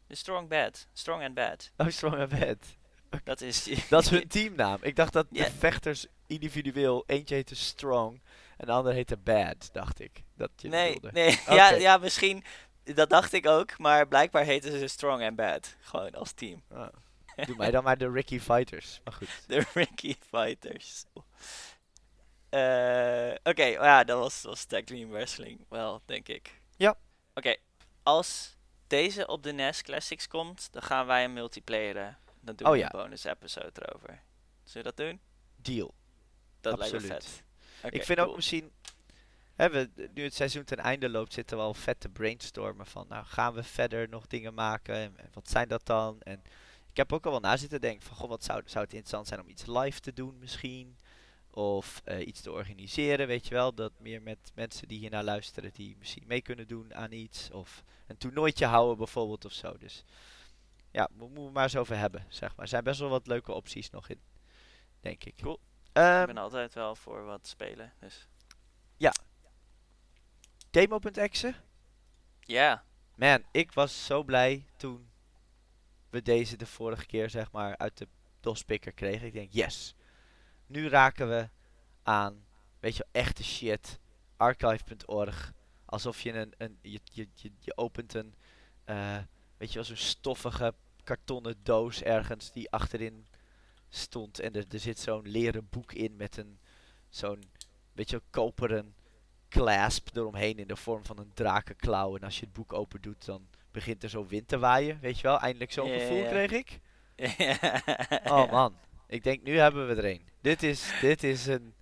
De Strong Bad. Strong and Bad. Oh, Strong and Bad. Dat is... Dat is hun teamnaam. Ik dacht dat de vechters individueel, eentje heette Strong en de ander heette Bad, dacht ik. Dat je Nee, bedoelde. nee. ja, ja, misschien... Dat dacht ik ook, maar blijkbaar heten ze Strong and Bad. Gewoon als team. Ah. Doe mij dan maar de Ricky Fighters. Maar goed. De Ricky Fighters. Eh, Oké, ja, dat was, was Tag Team Wrestling wel, denk ik. Ja. Oké, als deze op de NES Classics komt, dan gaan wij een multiplayeren. Dan doen Oh we ja. een bonus episode erover. Zullen we dat doen? Deal. Dat lijkt me vet. Oké, ik vind cool. ook misschien, hè, we, nu het seizoen ten einde loopt, zitten we al vet te brainstormen van, nou gaan we verder nog dingen maken en, en wat zijn dat dan? En ik heb ook al wel na zitten denken van, goh, wat zou, zou het interessant zijn om iets live te doen misschien? Of eh, iets te organiseren, weet je wel, dat meer met mensen die hier naar luisteren, die misschien mee kunnen doen aan iets. Of een toernooitje houden bijvoorbeeld of zo. Dus ja, mo- moeten we maar eens over hebben, zeg maar. Er zijn best wel wat leuke opties nog in, denk ik. Cool. Ehm, ik ben altijd wel voor wat spelen, dus... Demo.exe? Ja, Man, ik was zo blij toen we deze de vorige keer zeg maar uit de DOS-picker kregen. Ik denk, yes. Nu raken we aan, weet je, echte shit. Archive.org. Alsof je een, een je, je, je, je opent een, eh, weet je wel, zo'n stoffige kartonnen doos ergens die achterin stond. En er, er zit zo'n leren boek in met een, zo'n, weet je koperen clasp eromheen in de vorm van een drakenklauw. En als je het boek open doet, dan begint er zo wind te waaien. Weet je wel, eindelijk zo'n gevoel kreeg ik. Oh man, ik denk nu hebben we er een. Dit is, dit is een...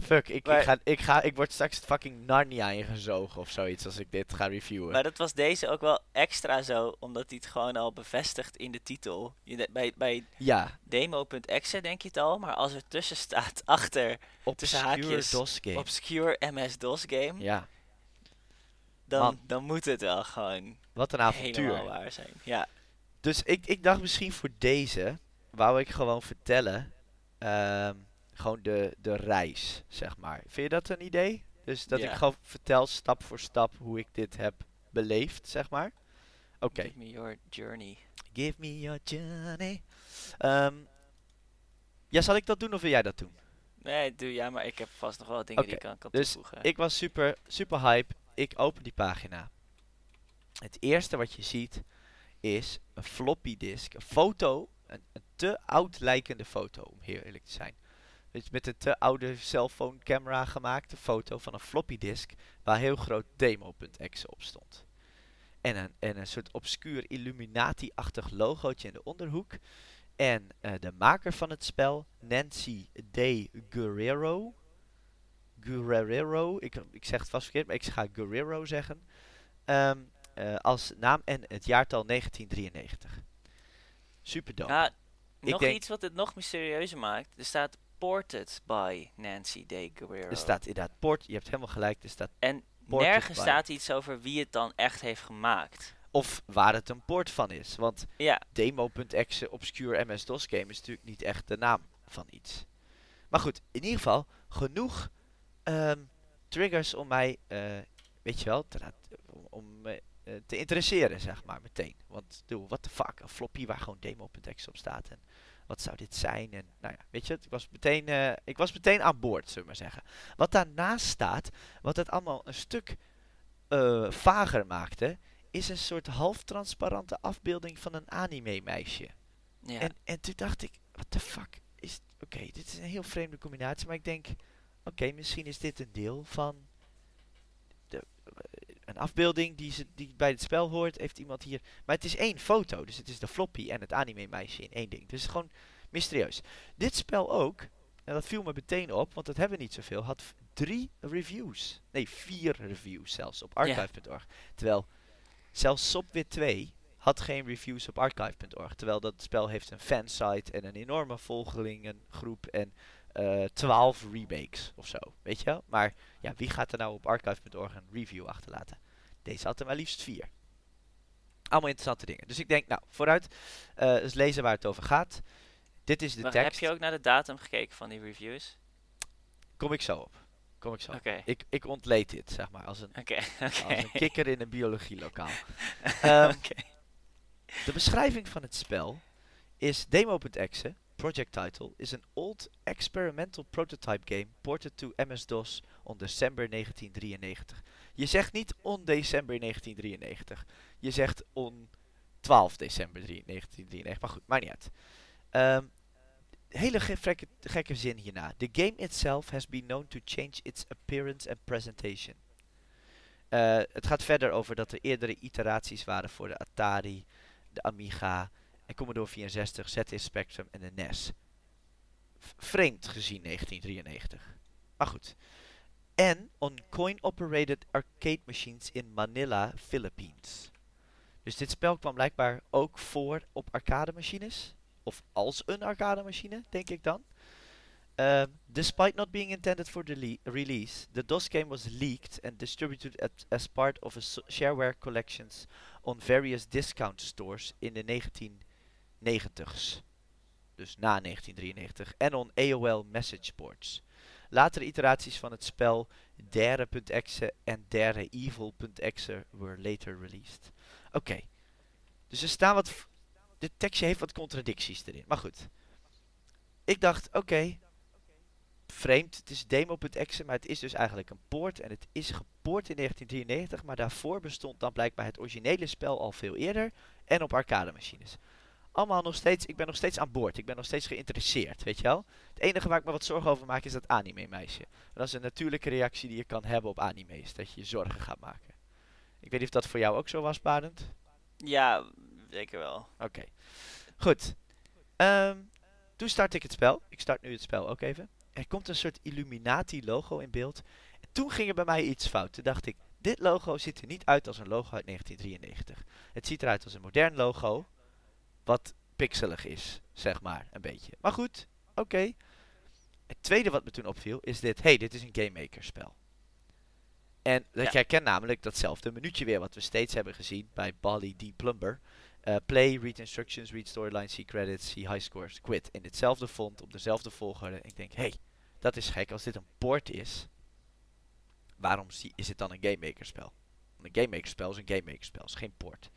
Fuck, ik, ik, ga, ik, ga, ik word straks fucking Narnia ingezogen of zoiets als ik dit ga reviewen. Maar dat was deze ook wel extra zo, omdat hij het gewoon al bevestigt in de titel. Je, bij, bij ja, demo.exe denk je het al, maar als er tussen staat achter Tussen obscure haakjes DOS game. obscure MS-DOS game, Ja, dan, Man. dan moet het wel gewoon wat een avontuur. waar zijn. Ja, Dus ik, ik dacht misschien voor deze, wou ik gewoon vertellen, ehm, gewoon de, de reis, zeg maar. Vind je dat een idee? Dus dat Ja. ik gewoon vertel stap voor stap hoe ik dit heb beleefd, zeg maar. Oké, give me your journey. give me your journey. Ehm, ja, zal ik dat doen of wil jij dat doen? Nee, doe ja, maar ik heb vast nog wel dingen die ik aan kan dus toevoegen. Ik was super, super hype. Ik open die pagina. Het eerste wat je ziet is een floppy disk. Een foto, een, te oud lijkende foto, om heel eerlijk te zijn. Dus met een te oude cellphone camera gemaakte foto van een floppy disk waar heel groot demo.exe op stond. En een, en een soort obscuur Illuminati-achtig logootje in de onderhoek. En eh, de maker van het spel, Nancy De Guerrero. Guerrero, ik, ik zeg het vast verkeerd, maar ik ga Guerrero zeggen. Ehm, eh, als naam en het jaartal 1993. Super dope. Nog denk- iets wat het nog mysterieuzer maakt. Er staat ported by Nancy De Guerrero. er staat inderdaad port, je hebt helemaal gelijk, er staat en nergens by. staat iets over wie het dan echt heeft gemaakt. of waar het een port van is. Want Ja, demo.exe obscure MS-DOS game is natuurlijk niet echt de naam van iets. Maar goed, in ieder geval genoeg ehm, triggers om mij, eh, weet je wel, te om, me eh, te interesseren, zeg maar, meteen. Want, doe, what the fuck, een floppy waar gewoon demo.exe op staat en wat zou dit zijn? En nou ja, weet je, het, ik was meteen, eh, ik was meteen aan boord, zullen we maar zeggen. Wat daarnaast staat, wat het allemaal een stuk vager maakte, is een soort half-transparante afbeelding van een anime-meisje. ja. En, en toen dacht ik, what the fuck is... Oké, dit is een heel vreemde combinatie, maar ik denk... Oké, misschien is dit een deel van... De, eh, een afbeelding die, ze, die bij het spel hoort, heeft iemand hier... Maar het is één foto, dus het is de floppy en het anime-meisje in één ding. Dus het is gewoon mysterieus. Dit spel ook, en dat viel me meteen op, want dat hebben we niet zoveel, had drie reviews. Nee, vier reviews zelfs op archive.org. Terwijl zelfs Subwit 2 had geen reviews op archive.org. Terwijl dat spel heeft een fansite en een enorme volgelingengroep en eh 12 remakes of zo. Weet je wel? Maar ja, wie gaat er nou op archive.org een review achterlaten? Deze had er maar liefst vier. Allemaal interessante dingen. Dus ik denk, nou, vooruit. eh eens lezen waar het over gaat. Dit is de Wacht, tekst. heb je ook naar de datum gekeken van die reviews? Kom ik zo op. Kom ik zo op. Oké, Ik, ik ontleed dit, zeg maar, als een, als een kikker in een biologielokaal. Oké. De beschrijving van het spel is demo.exe, project title, is an old experimental prototype game ported to MS-DOS on December 1993. Je zegt niet on December 1993. Je zegt on 12 december 3 1993. Maar goed, maakt niet uit. Ehm, hele ge- frekke- gekke zin hierna. The game itself has been known to change its appearance and presentation. Eh, het gaat verder over dat er eerdere iteraties waren voor de Atari, de Amiga en Commodore 64, ZX Spectrum en de NES. Vreemd gezien 1993. Maar goed. En on coin-operated arcade machines in Manila, Philippines. Dus dit spel kwam blijkbaar ook voor op arcade machines, Of als een arcademachine, denk ik dan. Ehm, despite not being intended for the release, the DOS game was leaked and distributed at, as part of a shareware collections on various discount stores in the 19 90s. Dus na 1993. En on AOL message boards. Latere iteraties van het spel Dare.exe en Dareevil.exe were later released. Oké. Dus er staan wat... Dit tekstje heeft wat contradicties erin. Maar goed. Ik dacht, oké. Okay, vreemd, het is demo.exe, maar het is dus eigenlijk een poort. En het is gepoord in 1993, maar daarvoor bestond dan blijkbaar het originele spel al veel eerder. En op arcade machines. Allemaal nog steeds, ik ben nog steeds aan boord. Ik ben nog steeds geïnteresseerd, weet je wel. Het enige waar ik me wat zorgen over maak is dat anime meisje. Dat is een natuurlijke reactie die je kan hebben op anime's. Dat je je zorgen gaat maken. Ik weet niet of dat voor jou ook zo was, Barend. Ja, zeker wel. Oké. Goed. Ehm, toen start ik het spel. Ik start nu het spel ook even. Er komt een soort Illuminati logo in beeld. En toen ging er bij mij iets fout. Toen dacht ik, dit logo ziet er niet uit als een logo uit 1993. Het ziet eruit als een modern logo. Wat pixelig is, zeg maar, een beetje. Maar goed, oké. Het tweede wat me toen opviel is dit. hey, dit is een Game Maker spel. En dat Ja. jij kent namelijk datzelfde minuutje weer wat we steeds hebben gezien bij Bali D. Plumber. Eh, play, read instructions, read storyline, see credits, see high scores, quit. In ditzelfde font, op dezelfde volgorde. Ik denk, hey, dat is gek. Als dit een port is, waarom zie- is het dan een Game Maker spel? Want een Game Maker spel is een Game Maker spel, is geen port.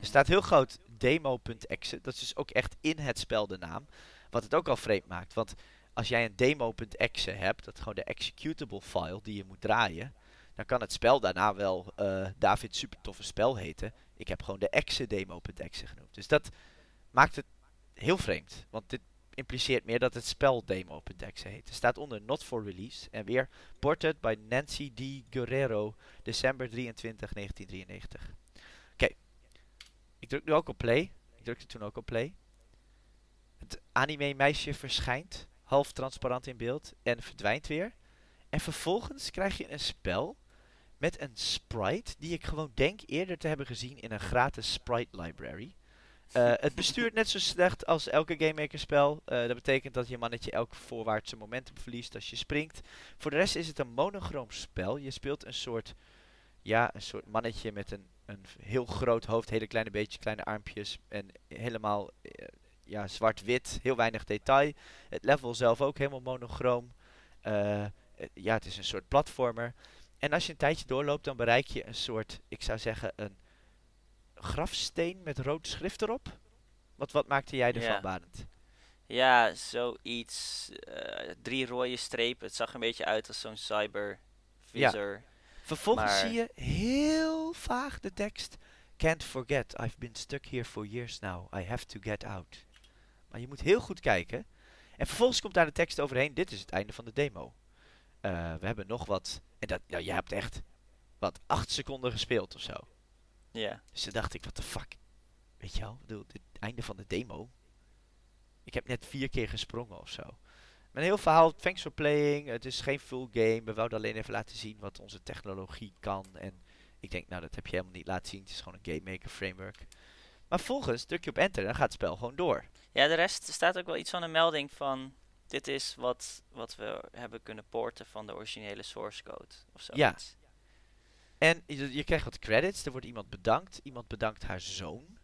Er staat heel groot demo.exe. Dat is dus ook echt in het spel de naam. Wat het ook al vreemd maakt. Want als jij een demo.exe hebt, dat is gewoon de executable file die je moet draaien. Dan kan het spel daarna wel eh David super toffe spel heten. Ik heb gewoon de exe demo.exe genoemd. Dus dat maakt het heel vreemd. Want dit impliceert meer dat het spel demo.exe heet. Er staat onder not for release. En weer ported by Nancy D. Guerrero, december 23, 1993. Ik druk nu ook op play. Ik drukte toen ook op play. Het anime-meisje verschijnt, half transparant in beeld, en verdwijnt weer. En vervolgens krijg je een spel met een sprite die ik gewoon denk eerder te hebben gezien in een gratis sprite library. Eh, het bestuurt net zo slecht als elke Game Maker spel. Eh, dat betekent dat je mannetje elk voorwaartse momentum verliest als je springt. Voor de rest is het een monochroom spel. Je speelt een soort, ja, een soort mannetje met een, een heel groot hoofd, hele kleine beetje kleine armpjes en helemaal eh, ja, zwart-wit, heel weinig detail. Het level zelf ook helemaal monochroom. Eh, eh, ja, het is een soort platformer. En als je een tijdje doorloopt, dan bereik je een soort, ik zou zeggen, een grafsteen met rood schrift erop. Wat, wat maakte jij ervan, Ja. Barend? Ja, zoiets. drie rode strepen. Het zag er een beetje uit als zo'n cyber visor. Vervolgens Maar- zie je heel vaag de tekst. Can't forget, I've been stuck here for years now. I have to get out. Maar je moet heel goed kijken. En vervolgens komt daar de tekst overheen. Dit is het einde van de demo. Eh, we hebben nog wat. En dat, ja, je hebt echt, wat, acht seconden gespeeld of zo. Ja. Dus toen dacht ik, what the fuck. Weet je wel, bedoel, dit einde van de demo. Ik heb net vier keer gesprongen of zo. Met een heel verhaal, thanks for playing. Het is geen full game. We wouden alleen even laten zien wat onze technologie kan. En ik denk, nou dat heb je helemaal niet laten zien. Het is gewoon een Game Maker framework. Maar volgens druk je op enter en dan gaat het spel gewoon door. Ja, de rest staat ook wel iets van een melding van... Dit is wat, wat we hebben kunnen porten van de originele source code. Of zo. Ja. En je, je krijgt wat credits. Er wordt iemand bedankt. Iemand bedankt haar zoon.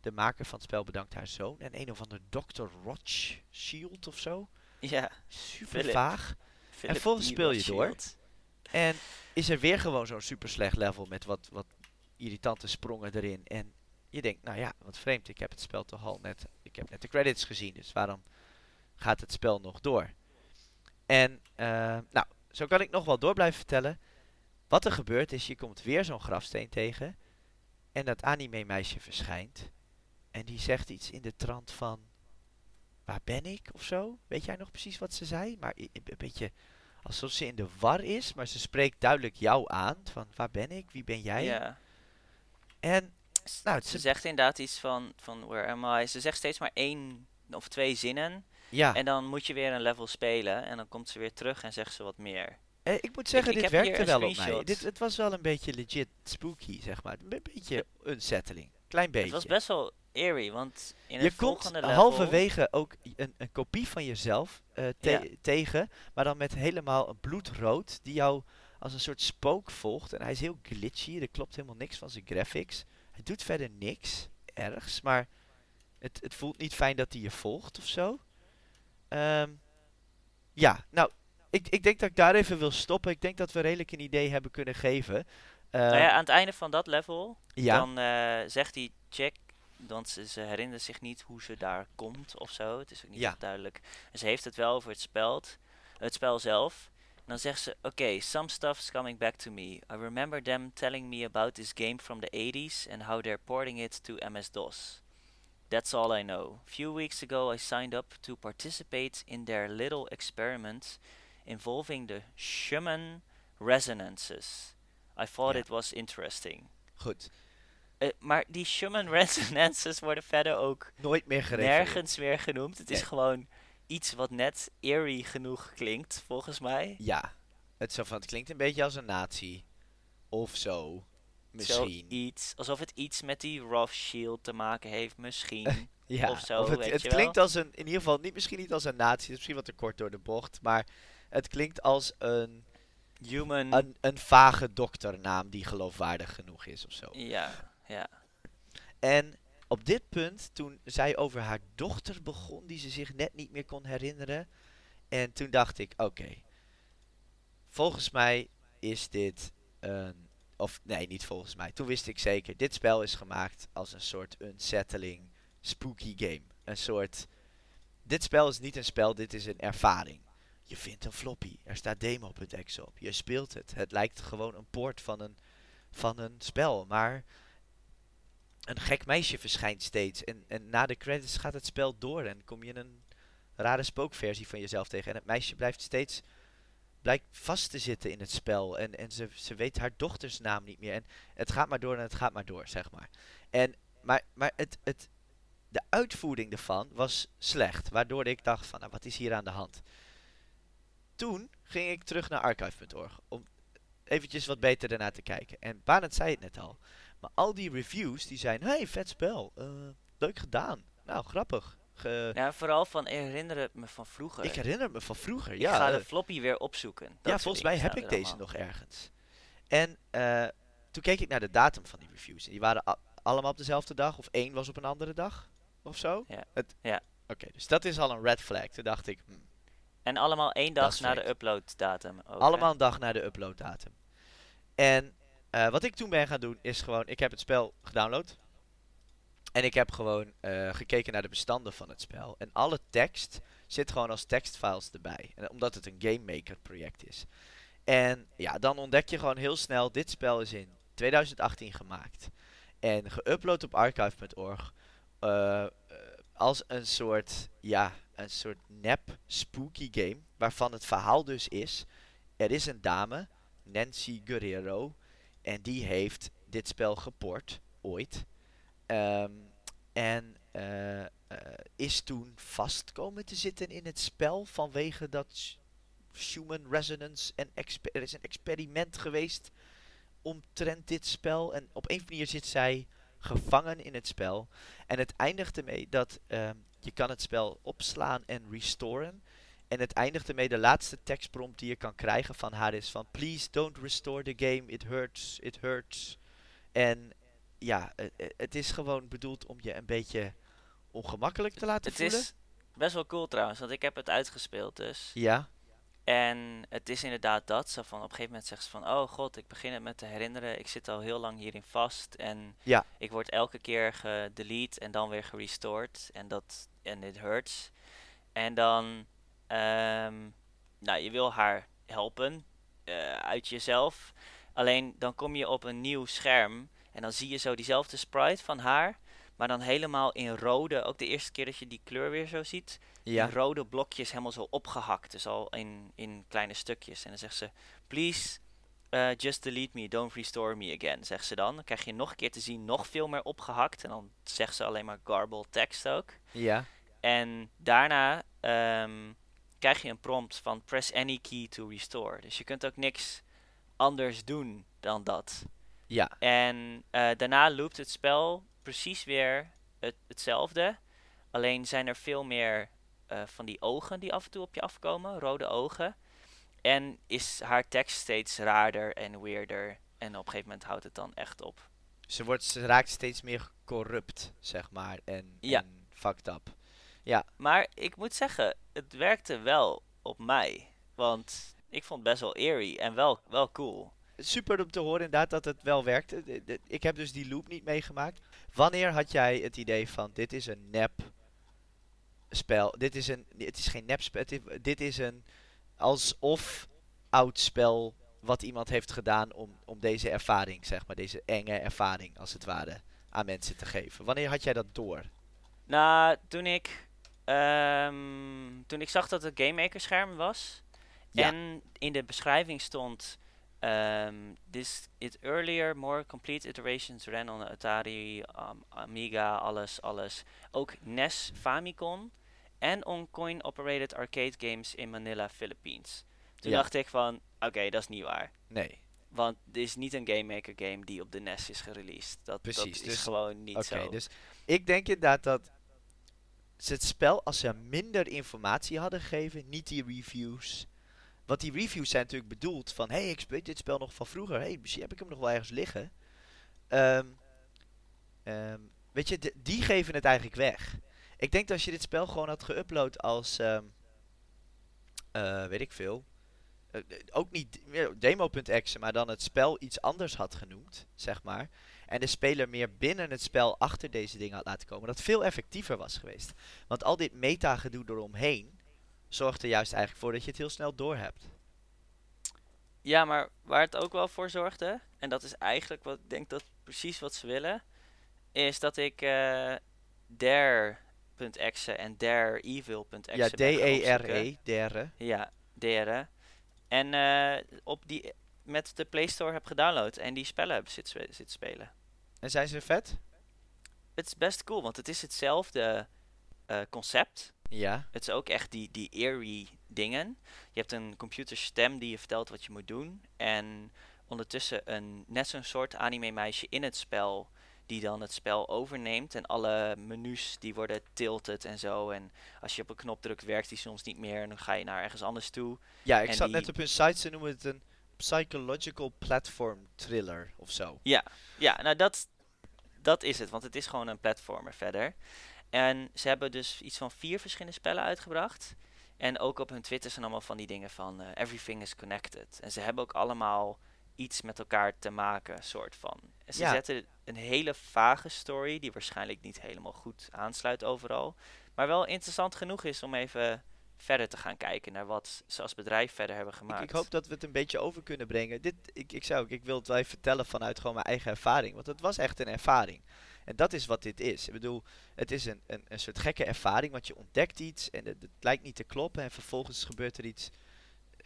De maker van het spel bedankt haar zoon. En een of ander Dr. Rothschild of zo. Ja. Super Philip. vaag. Philip vervolgens E. speel je door. En is er weer gewoon zo'n super slecht level met wat, wat irritante sprongen erin. En je denkt, nou ja, wat vreemd. Ik heb het spel toch al net. Ik heb net de credits gezien. Dus waarom gaat het spel nog door? En eh, nou, zo kan ik nog wel door blijven vertellen. Wat er gebeurt is, je komt weer zo'n grafsteen tegen. En dat anime meisje verschijnt. En die zegt iets in de trant van. Waar ben ik? Of zo. Weet jij nog precies wat ze zei? Maar een beetje alsof ze in de war is. Maar ze spreekt duidelijk jou aan. Van waar ben ik? Wie ben jij? Ja. En Nou, ze zegt inderdaad iets van, van where am I? Ze zegt steeds maar één of twee zinnen. ja, En dan moet je weer een level spelen. En dan komt ze weer terug en zegt ze wat meer. eh, ik moet zeggen, ik dit werkte wel op mij. Dit, het was wel een beetje legit spooky, zeg maar. Een beetje unsettling. Klein beetje. Het was best wel eerie, want in je het komt level... halverwege ook een, een kopie van jezelf eh, te- Ja. tegen, maar dan met helemaal een bloedrood, die jou als een soort spook volgt. En hij is heel glitchy, er klopt helemaal niks van zijn graphics. Hij doet verder niks ergs, maar het, het voelt niet fijn dat hij je volgt of zo. Ehm, ja, nou, ik, ik denk dat ik daar even wil stoppen. Ik denk dat we redelijk een idee hebben kunnen geven. Nou Ehm, ja, aan het einde van dat level, ja, dan eh, zegt hij check, want ze, ze herinnert zich niet hoe ze daar komt of zo. Het is ook niet Ja. duidelijk. En ze heeft het wel over het spel, het spel zelf. En dan zegt ze, oké, some stuff's coming back to me. I remember them telling me about this game from the 80s and how they're porting it to MS-DOS. That's all I know. Few weeks ago I signed up to participate in their little experiment involving the Schumann resonances. I thought Ja. it was interesting. goed. Eh, maar die Schumann resonances worden verder ook Nooit meer gerefereerd. nergens meer genoemd. Het is gewoon iets wat net eerie genoeg klinkt, volgens mij. Ja, het, zo van, het klinkt een beetje als een nazi. Of zo. Misschien. Zoiets, alsof het iets met die Rothschild te maken heeft, misschien. ja, of zo, het, weet het je klinkt wel. als een, in ieder geval, niet, misschien niet als een nazi, misschien wat te kort door de bocht. Maar het klinkt als een, Human. een, een vage dokternaam die geloofwaardig genoeg is of zo. ja, ja. En op dit punt, toen zij over haar dochter begon, die ze zich net niet meer kon herinneren. En toen dacht ik, oké, volgens mij is dit een, of nee, niet volgens mij. Toen wist ik zeker, dit spel is gemaakt als een soort unsettling, spooky game. Een soort, dit spel is niet een spel, dit is een ervaring. Je vindt een floppy, er staat demo.exe op, je speelt het. Het lijkt gewoon een poort van een, van een spel, maar een gek meisje verschijnt steeds. En, en na de credits gaat het spel door en kom je een rare spookversie van jezelf tegen. En het meisje blijft steeds blijkt vast te zitten in het spel. En, en ze, ze weet haar dochters naam niet meer. En het gaat maar door en het gaat maar door, zeg maar. En, maar maar het, het, de uitvoering ervan was slecht. Waardoor ik dacht van, nou, wat is hier aan de hand? Toen ging ik terug naar archive.org. Om eventjes wat beter ernaar te kijken. En Barend zei het net al. Maar al die reviews die zijn, hey, vet spel. eh, leuk gedaan. Nou, grappig. Ge- Ja, vooral van herinneren me van vroeger. ik herinner me van vroeger. Ik ja, ga eh, de floppy weer opzoeken. Ja, volgens mij heb ik deze allemaal. nog ergens. En eh, toen keek ik naar de datum van die reviews. En die waren allemaal op dezelfde dag. Of één was op een andere dag. Of zo. Ja. Het- Ja. Oké, dus dat is al een red flag. Toen dacht ik, hm, En allemaal één dag na de uploaddatum. ook, allemaal een dag na de uploaddatum. En eh, wat ik toen ben gaan doen is gewoon, ik heb het spel gedownload. En ik heb gewoon eh, gekeken naar de bestanden van het spel. En alle tekst zit gewoon als tekstfiles erbij. En omdat het een Game Maker project is. En ja, dan ontdek je gewoon heel snel, dit spel is in 2018 gemaakt. En geüpload op archive.org. eh, als een soort, ja, een soort nep spooky game. Waarvan het verhaal dus is, er is een dame, Nancy Guerrero. En die heeft dit spel geport, ooit. Ehm, en eh, eh, is toen vast komen te zitten in het spel vanwege dat human resonance en er is een experiment geweest omtrent dit spel. En op een manier zit zij gevangen in het spel. En het eindigt ermee dat ehm, je kan het spel opslaan en restoren. En het eindigt ermee, de laatste tekstprompt die je kan krijgen van haar is van... Please don't restore the game, it hurts, it hurts. En ja, eh, eh, het is gewoon bedoeld om je een beetje ongemakkelijk te laten Het voelen. is best wel cool trouwens, want ik heb het uitgespeeld dus. Ja, En het is inderdaad dat. Zo van op een gegeven moment zegt ze van, oh god, ik begin het me te herinneren. Ik zit al heel lang hierin vast. En Ja. ik word elke keer gedelete en dan weer gerestored. En dat, en it hurts. En dan, ehm, nou, je wil haar helpen eh, uit jezelf. Alleen dan kom je op een nieuw scherm en dan zie je zo diezelfde sprite van haar. Maar dan helemaal in rode, ook de eerste keer dat je die kleur weer zo ziet ja, in rode blokjes helemaal zo opgehakt. Dus al in, in kleine stukjes. En dan zegt ze, please uh, just delete me, don't restore me again, zegt ze dan. Dan krijg je nog een keer te zien, nog veel meer opgehakt. En dan zegt ze alleen maar garbled tekst ook. ja, En daarna ehm, krijg je een prompt van press any key to restore. Dus je kunt ook niks anders doen dan dat. ja, En eh, daarna loopt het spel precies weer het, hetzelfde. Alleen zijn er veel meer eh, van die ogen die af en toe op je afkomen, rode ogen. En is haar tekst steeds raarder en weirder. En op een gegeven moment houdt het dan echt op. Ze, wordt, ze raakt steeds meer corrupt, zeg maar. En, Ja. en fucked up. Maar ik moet zeggen, het werkte wel op mij. Want ik vond het best wel eerie en wel, wel cool. Super om te horen inderdaad dat het wel werkte. Ik heb dus die loop niet meegemaakt. Wanneer had jij het idee van dit is een nep spel? Dit is een, het is geen nep spel. Dit, is een alsof oud spel wat iemand heeft gedaan om, om deze ervaring, zeg maar, deze enge ervaring als het ware, aan mensen te geven. Wanneer had jij dat door? Nou, toen ik, ehm, toen ik zag dat het Game Maker scherm was. Ja. En in de beschrijving stond... ehm, this it earlier more complete iterations ran on Atari, um, Amiga, alles, alles. Ook NES, Famicom en on coin-operated arcade games in Manila, Philippines. Toen Ja. dacht ik van, oké, dat is niet waar. Nee. Want dit is niet een Game Maker game die op de NES is gereleased. Dat, Precies, dat is dus- gewoon niet Oké, zo. dus ik denk inderdaad dat ze het spel, als ze minder informatie hadden gegeven, niet die reviews. Want die reviews zijn natuurlijk bedoeld van, hé, hey, ik speel dit spel nog van vroeger. Hé, hey, misschien heb ik hem nog wel ergens liggen. Ehm, ehm, weet je, die geven het eigenlijk weg. Ik denk dat als je dit spel gewoon had geüpload als, ehm, eh, weet ik veel, eh, ook niet demo.exe, maar dan het spel iets anders had genoemd, zeg maar. En de speler meer binnen het spel achter deze dingen had laten komen. Dat veel effectiever was geweest. Want al dit meta-gedoe eromheen zorgt er juist eigenlijk voor dat je het heel snel doorhebt. Ja, maar waar het ook wel voor zorgde, en dat is eigenlijk wat ik denk dat precies wat ze willen, is dat ik eh dare.exe en dareevil.exe Ja, ben gaan opzoeken. D-E-R-E, derde. Ja, dare. En eh, op die met de Play Store heb gedownload en die spellen heb zitten zitten spelen. En zijn ze vet? het is best cool, want het is hetzelfde eh, concept. Ja. Het is ook echt die, die eerie dingen. Je hebt een computerstem die je vertelt wat je moet doen. En ondertussen een, net zo'n soort anime meisje in het spel die dan het spel overneemt. En alle menus die worden tilted en zo. En als je op een knop drukt werkt die soms niet meer. En dan ga je naar ergens anders toe. Ja, ik En zat net op hun site, ze noemen het een psychological platform thriller of zo. Ja, ja nou dat, dat is het. Want het is gewoon een platformer verder. En ze hebben dus iets van vier verschillende spellen uitgebracht. En ook op hun Twitter zijn allemaal van die dingen van eh, everything is connected. En ze hebben ook allemaal iets met elkaar te maken, soort van. En ze Ja. zetten een hele vage story, die waarschijnlijk niet helemaal goed aansluit overal. Maar wel interessant genoeg is om even verder te gaan kijken naar wat ze als bedrijf verder hebben gemaakt. ik hoop dat we het een beetje over kunnen brengen. Dit, ik, ik zou ook, ik wil het wel even vertellen vanuit gewoon mijn eigen ervaring. Want het was echt een ervaring. En dat is wat dit is. Ik bedoel, het is een, een, een soort gekke ervaring, want je ontdekt iets en het, het lijkt niet te kloppen. En vervolgens gebeurt er iets.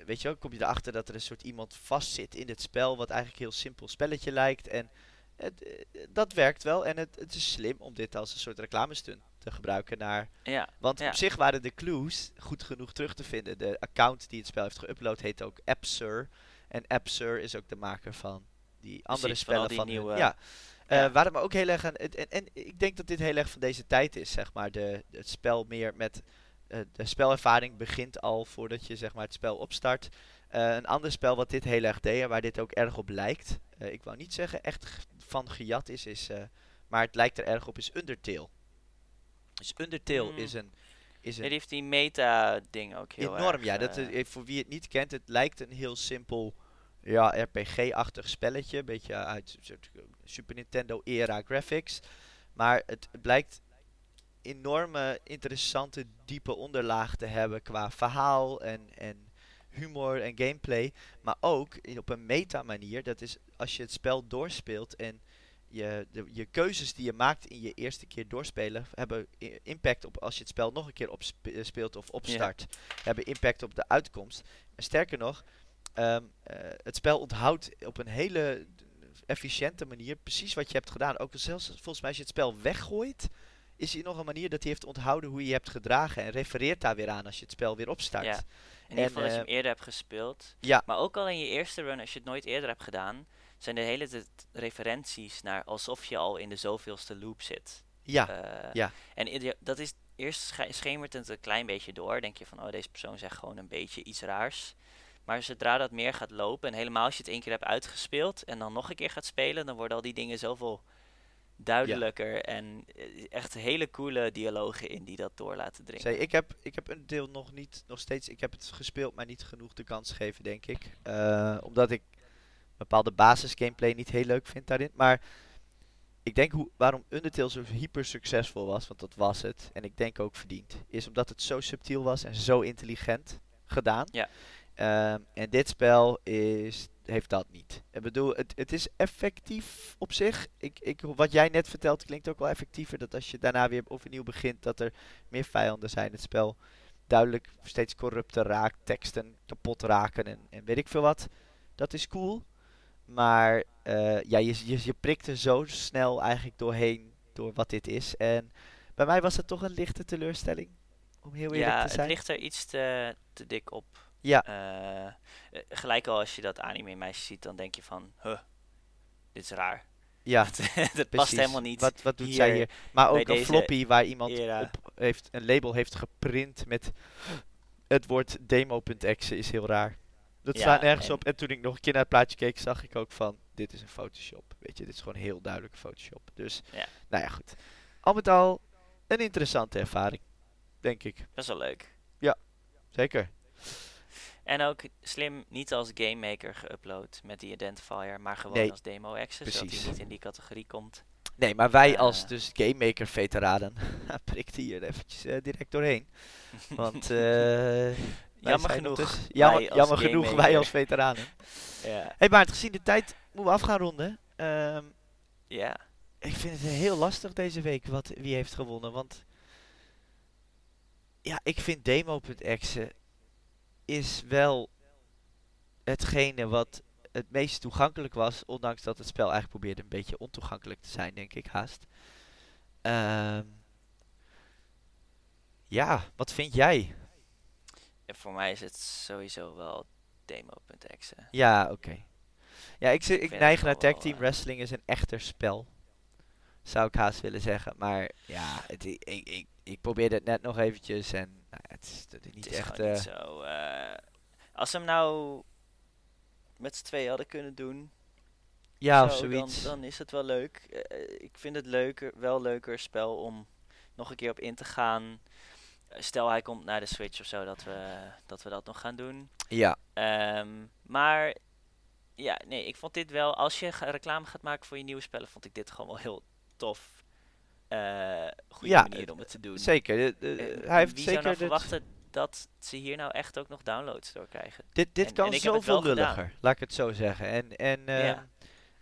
Weet je wel, kom je erachter dat er een soort iemand vastzit in het spel, wat eigenlijk heel simpel spelletje lijkt. En het, eh, dat werkt wel. En het, het is slim om dit als een soort reclamestunt te gebruiken naar Ja, want Ja. op zich waren de clues goed genoeg terug te vinden. De account die het spel heeft geüpload heet ook AppSir. En AppSir is ook de maker van die andere Precies, van al spellen die van hun- nieuwe- Ja. Eh Ja. waar het me ook heel erg aan... het- En, en ik denk dat dit heel erg van deze tijd is, zeg maar. De, het spel meer met... eh, de spelervaring begint al voordat je zeg maar, het spel opstart. Eh, een ander spel wat dit heel erg deed en waar dit ook erg op lijkt. eh, ik wou niet zeggen echt van gejat is, is maar het lijkt er erg op, is Undertale. Dus Undertale Hmm. is een... Is een die heeft die meta-ding ook heel enorm, erg, ja. Dat, voor wie het niet kent, het lijkt een heel simpel ja, RPG-achtig spelletje. Een beetje uit Super Nintendo-era graphics. Maar het blijkt enorme, interessante, diepe onderlaag te hebben qua verhaal en, en humor en gameplay. Maar ook in, op een meta-manier. Dat is als je het spel doorspeelt en je, de, je keuzes die je maakt in je eerste keer doorspelen hebben impact op als je het spel nog een keer opspeelt of opstart. Hebben impact op de uitkomst. En sterker nog, ehm, eh, het spel onthoudt op een hele efficiënte manier precies wat je hebt gedaan. Ook zelfs volgens mij als je het spel weggooit, is er nog een manier dat hij heeft onthouden hoe je je hebt gedragen. En refereert daar weer aan als je het spel weer opstart. Ja. In ieder geval dat je eh, hem eerder hebt gespeeld. Ja. Maar ook al in je eerste run, als je het nooit eerder hebt gedaan, zijn er hele tijd referenties naar alsof je al in de zoveelste loop zit. Ja, Eh, ja. En dat is eerst sche- schemert het een klein beetje door. Denk je van, oh, deze persoon zegt gewoon een beetje iets raars. Maar zodra dat meer gaat lopen, en helemaal als je het één keer hebt uitgespeeld en dan nog een keer gaat spelen, dan worden al die dingen zoveel duidelijker. En eh, echt hele coole dialogen in die dat door laten dringen. Zei, ik, heb, ik heb een deel nog niet, nog steeds, ik heb het gespeeld, maar niet genoeg de kans gegeven, denk ik. Eh, omdat ik bepaalde basis gameplay niet heel leuk vind daarin. Maar ik denk hoe, waarom Undertale zo hyper succesvol was, want dat was het, en ik denk ook verdiend, is omdat het zo subtiel was en zo intelligent gedaan. Ja. Ehm, en dit spel is, heeft dat niet. Ik bedoel, het, het is effectief op zich. Ik, ik, wat jij net vertelt klinkt ook wel effectiever. Dat als je daarna weer overnieuw begint, dat er meer vijanden zijn. Het spel duidelijk steeds corrupter raakt, teksten kapot raken en, en weet ik veel wat. Dat is cool. Maar eh, ja, je, je, je prikt er zo snel eigenlijk doorheen door wat dit is. En bij mij was het toch een lichte teleurstelling. Om heel eerlijk ja, te het zijn. ligt er iets te, te dik op. Ja. Eh, eh, gelijk al als je dat anime meisje ziet, dan denk je van, huh, dit is raar. Ja, dat past helemaal niet. Wat, wat doet zij hier? Maar ook een floppy waar iemand era. op heeft, een label heeft geprint met het woord demo.exe is heel raar. Dat Ja, staat nergens en- op. En toen ik nog een keer naar het plaatje keek, zag ik ook van, dit is een Photoshop. Weet je, dit is gewoon heel duidelijk Photoshop. Dus, Ja. nou ja, goed. Al met al, een interessante ervaring. Denk ik. Dat is wel leuk. Zeker. En ook slim niet als game maker geüpload met die identifier, maar gewoon Nee, als demo access, zodat hij niet in die categorie komt. Nee, maar wij Eh. als dus GameMaker veteranen prikten hier eventjes eh, direct doorheen. Want eh, Jammer genoeg. Jammer, wij jammer genoeg wij als veteranen. Ja. hey Maart, gezien de tijd moeten we af gaan ronden. Ehm, ja. ik vind het heel lastig deze week wat, wie heeft gewonnen. Want ja, ik vind demo.exe is wel hetgene wat het meest toegankelijk was. Ondanks dat het spel eigenlijk probeerde een beetje ontoegankelijk te zijn, denk ik haast. Ehm, ja, wat vind jij? Ja, voor mij is het sowieso wel demo.exe. Ja, oké. Ja, ik, ik vind neig naar tag team eh, wrestling is een echter spel. Zou ik haast willen zeggen. Maar ja, het, ik, ik, ik probeerde het net nog eventjes en nou, het is, het is niet Het is echt... niet eh, zo. eh, als ze hem nou met z'n tweeën hadden kunnen doen, ja, of zo, dan, zoiets. dan is het wel leuk. Eh, ik vind het leuker, wel leuker spel om nog een keer op in te gaan. Eh, Stel hij komt naar de Switch of zo, dat we dat, we dat nog gaan doen. Ja, Ehm, maar ja, nee, ik vond dit wel, als je reclame gaat maken voor je nieuwe spellen, vond ik dit gewoon wel heel tof. Eh goede Ja, manier om het te doen. zeker. De- de- Eh, hij heeft wie zeker zou nou verwachten dat ze hier nou echt ook nog downloads door krijgen? Dit, dit En- kan en zoveel gedaan. lulliger, laat ik het zo zeggen. En, en Ja. ja,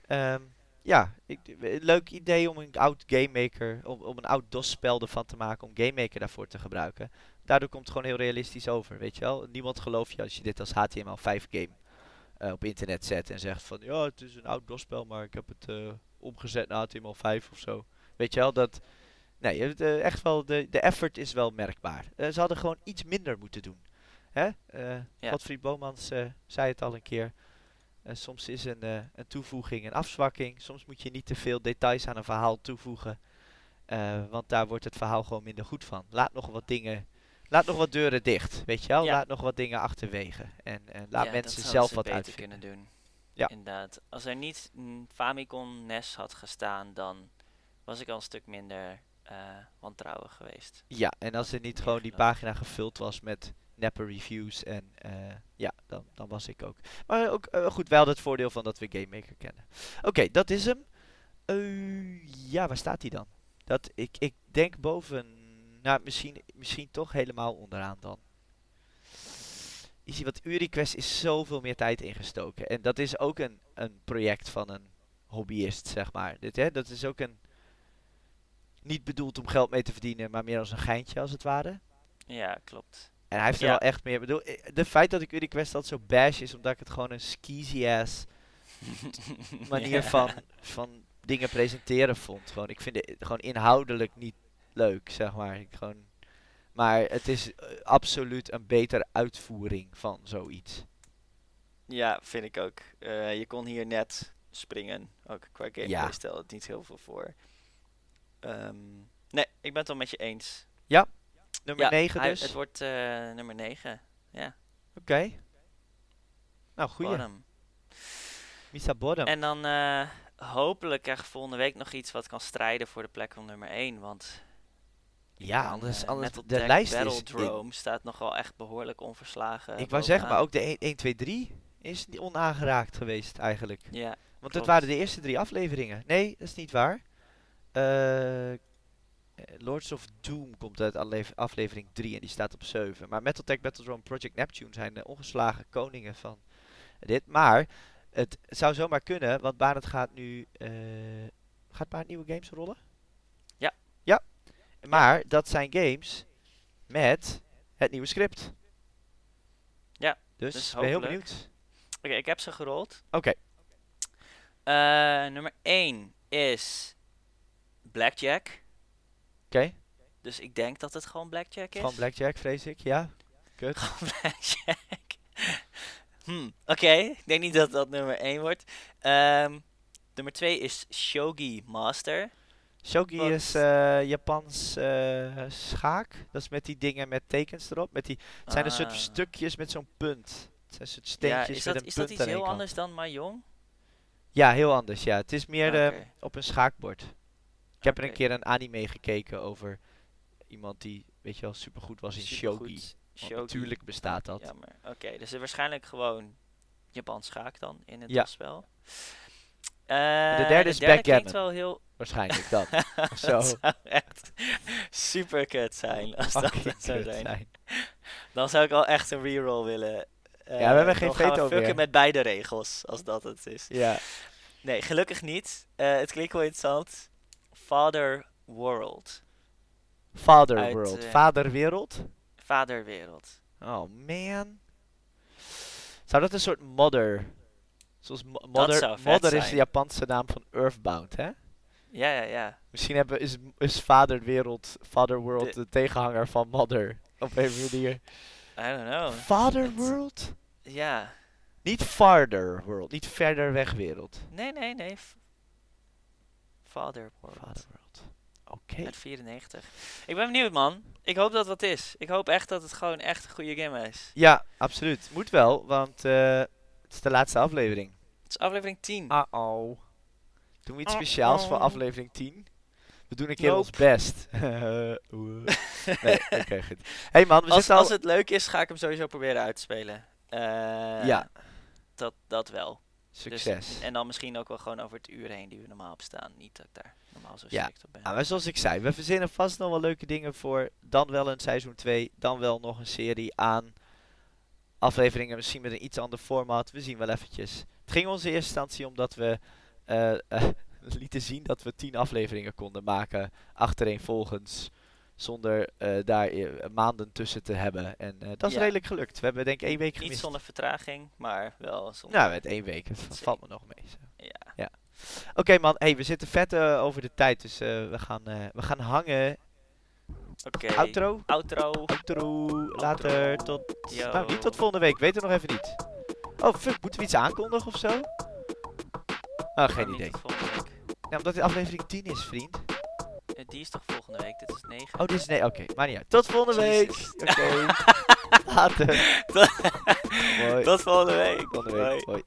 Ehm, ja, ik, eh, leuk idee om een oud GameMaker, om, om een oud DOS-spel ervan te maken, om GameMaker daarvoor te gebruiken. Daardoor komt het gewoon heel realistisch over, weet je wel. Niemand gelooft je als je dit als HTML5 game eh, op internet zet en zegt van, ja, het is een oud DOS-spel, maar ik heb het eh, omgezet naar HTML5 of zo. Weet je wel, dat... Nee, het, eh, echt wel, de, de effort is wel merkbaar. Eh, ze hadden gewoon iets minder moeten doen. Hè? Ja. Godfried Bomans zei het al een keer. Soms is een, een toevoeging een afzwakking. Soms moet je niet te veel details aan een verhaal toevoegen. want daar wordt het verhaal gewoon minder goed van. Laat nog wat dingen. Laat nog wat deuren dicht. Weet je wel? Ja. Laat nog wat dingen achterwege. En, en laat Ja, mensen zelf ze wat uitvinden. kunnen doen. Ja. Inderdaad. Als er niet een Famicom NES had gestaan, dan was ik al een stuk minder eh wantrouwig geweest. Ja, en als er niet gewoon die geloof. pagina gevuld was met neppe reviews. En eh, ja, dan, dan was ik ook. Maar ook eh, goed, wel het voordeel van dat we GameMaker kennen. Oké, dat is hem. Ja, waar staat hij dan? Dat, ik, ik denk boven. Nou, misschien, misschien toch helemaal onderaan dan. Je ziet wat URequest is zoveel meer tijd ingestoken. En dat is ook een, een project van een hobbyist, zeg maar. Dit, hè, dat is ook een. Niet bedoeld om geld mee te verdienen, maar meer als een geintje als het ware. Ja, klopt. En hij heeft er Ja. wel echt meer. bedoel, eh, de feit dat ik URequest altijd zo bash is, omdat ik het gewoon een skeezy ass manier Ja. van, van dingen presenteren vond. Gewoon, ik vind het gewoon inhoudelijk niet leuk, zeg maar. Ik gewoon, maar het is eh, absoluut een betere uitvoering van zoiets. Ja, vind ik ook. Eh, je kon hier net springen. Ook qua gameplay Ja. stelde het niet heel veel voor. Ehm, nee, ik ben het wel met je eens. Nummer ja, 9 hij- dus. Het wordt eh, nummer 9. Ja, Oké. Nou, goeie. bottom. Misa Bottom. En dan hopelijk krijg ik volgende week nog iets wat kan strijden voor de plek van nummer 1. Want ja, dan, anders, eh, anders Metal de Tech lijst is... Battledrome staat nogal echt behoorlijk onverslagen. Ik wou zeggen, maar ook de 1, 1 2, 3 is onaangeraakt geweest eigenlijk. Ja, Want dat Klopt. waren de eerste drie afleveringen. Nee, dat is niet waar. Eh, eh, Lords of Doom komt uit aflever- aflevering 3 en die staat op 7. Maar Metal Tech Battledrome Project Neptune zijn de ongeslagen koningen van dit. Maar het zou zomaar kunnen, want Barend gaat nu... eh, gaat Barend nieuwe games rollen? Maar dat zijn games met het nieuwe script. Ja, Dus, dus ben heel benieuwd. oké, ik heb ze gerold. Oké. Eh, nummer 1 is Blackjack. Oké. Dus ik denk dat het gewoon Blackjack is. Van Blackjack, vrees ik. Ja. Kut. Gewoon Blackjack. hm, oké. Ik denk niet dat dat nummer 1 wordt. Ehm, nummer 2 is Shogi Master. Shogi Wat- is eh, Japans eh, schaak. Dat is met die dingen met tekens erop. Met die, het zijn een soort Ah. stukjes met zo'n punt. Het zijn een soort Ja, steentjes is met dat, een is dat iets heel kant. anders dan Mahjong? Ja, heel anders. Ja, het is meer eh, op een schaakbord. Ik heb er een keer een anime gekeken over iemand die, weet je wel, supergoed was in Supergoed. shogi. Natuurlijk bestaat dat. Oké, dus er waarschijnlijk gewoon Japans schaak dan in het Ja. spel. De Eh, derde is klinkt backgammon. wel heel... Waarschijnlijk dat. Zo. dat zou echt super kut zijn als dat Fucking het zou zijn. zijn. Dan zou ik al echt een reroll willen. Eh, we hebben geen gaan we veto fucken meer. met beide regels, als dat het is. Ja. Nee, gelukkig niet. Eh, het klinkt wel interessant. Father World. Father Uit, World. eh, Vaderwereld. Vaderwereld. Oh man. Zou dat een soort modder. Zoals mo- modder. modder is de. Japanse naam van Earthbound, hè? Ja, ja, ja. Misschien hebben, is, is Vader Wereld, Father World De- de tegenhanger van Mother. Op een manier. I don't know. Father World? Ja. Niet Farther World, niet verder weg wereld. Nee, nee, nee. Father World. Father World. Oké. Uit 94. Ik ben benieuwd, man. Ik hoop dat het wat is. Ik hoop echt dat het gewoon echt een goede game is. Ja, absoluut. Moet wel, want eh, het is de laatste aflevering. Het is aflevering 10. Uh-oh. Doen we iets speciaals voor aflevering 10? We doen een keer Nope. ons best. Nee, oké, goed. hey man, we als, al... als het leuk is, ga ik hem sowieso proberen uit te spelen. Eh, Ja. Dat, dat wel. Succes. Dus, en dan misschien ook wel gewoon over het uur heen die we normaal bestaan. Niet dat ik daar normaal zo Ja. strikt op ben. Ja, maar zoals ik zei, we verzinnen vast nog wel leuke dingen voor. Dan wel een seizoen 2, dan wel nog een serie aan afleveringen. Misschien met een iets ander format. We zien wel eventjes. Het ging ons in eerste instantie omdat we eh, eh, lieten zien dat we 10 afleveringen konden maken. Achtereenvolgens. Zonder eh, daar maanden tussen te hebben. En dat is Ja. redelijk gelukt. We hebben denk ik één week Niet gemist. zonder vertraging, maar wel zonder... Nou, met één week. Dat valt me nog mee. zo. Ja. Oké man, hey, we zitten vet over de tijd. Dus we, gaan, we gaan hangen. Oké. Outro. Outro. Outro. Later. Tot. Yo. Nou, niet tot volgende week. Weet het nog even niet. Oh, fuck. Moeten we iets aankondigen of zo? Ah, geen Niet idee. tot volgende week. Ja, omdat dit aflevering 10 is, vriend. Eh, Die is toch volgende week? Dit is 9. Oh, dit is... Nee, oké. maar niet uit. Tot volgende week. Oké. Later. Mooi. Tot volgende week. Volgende week. Hoi.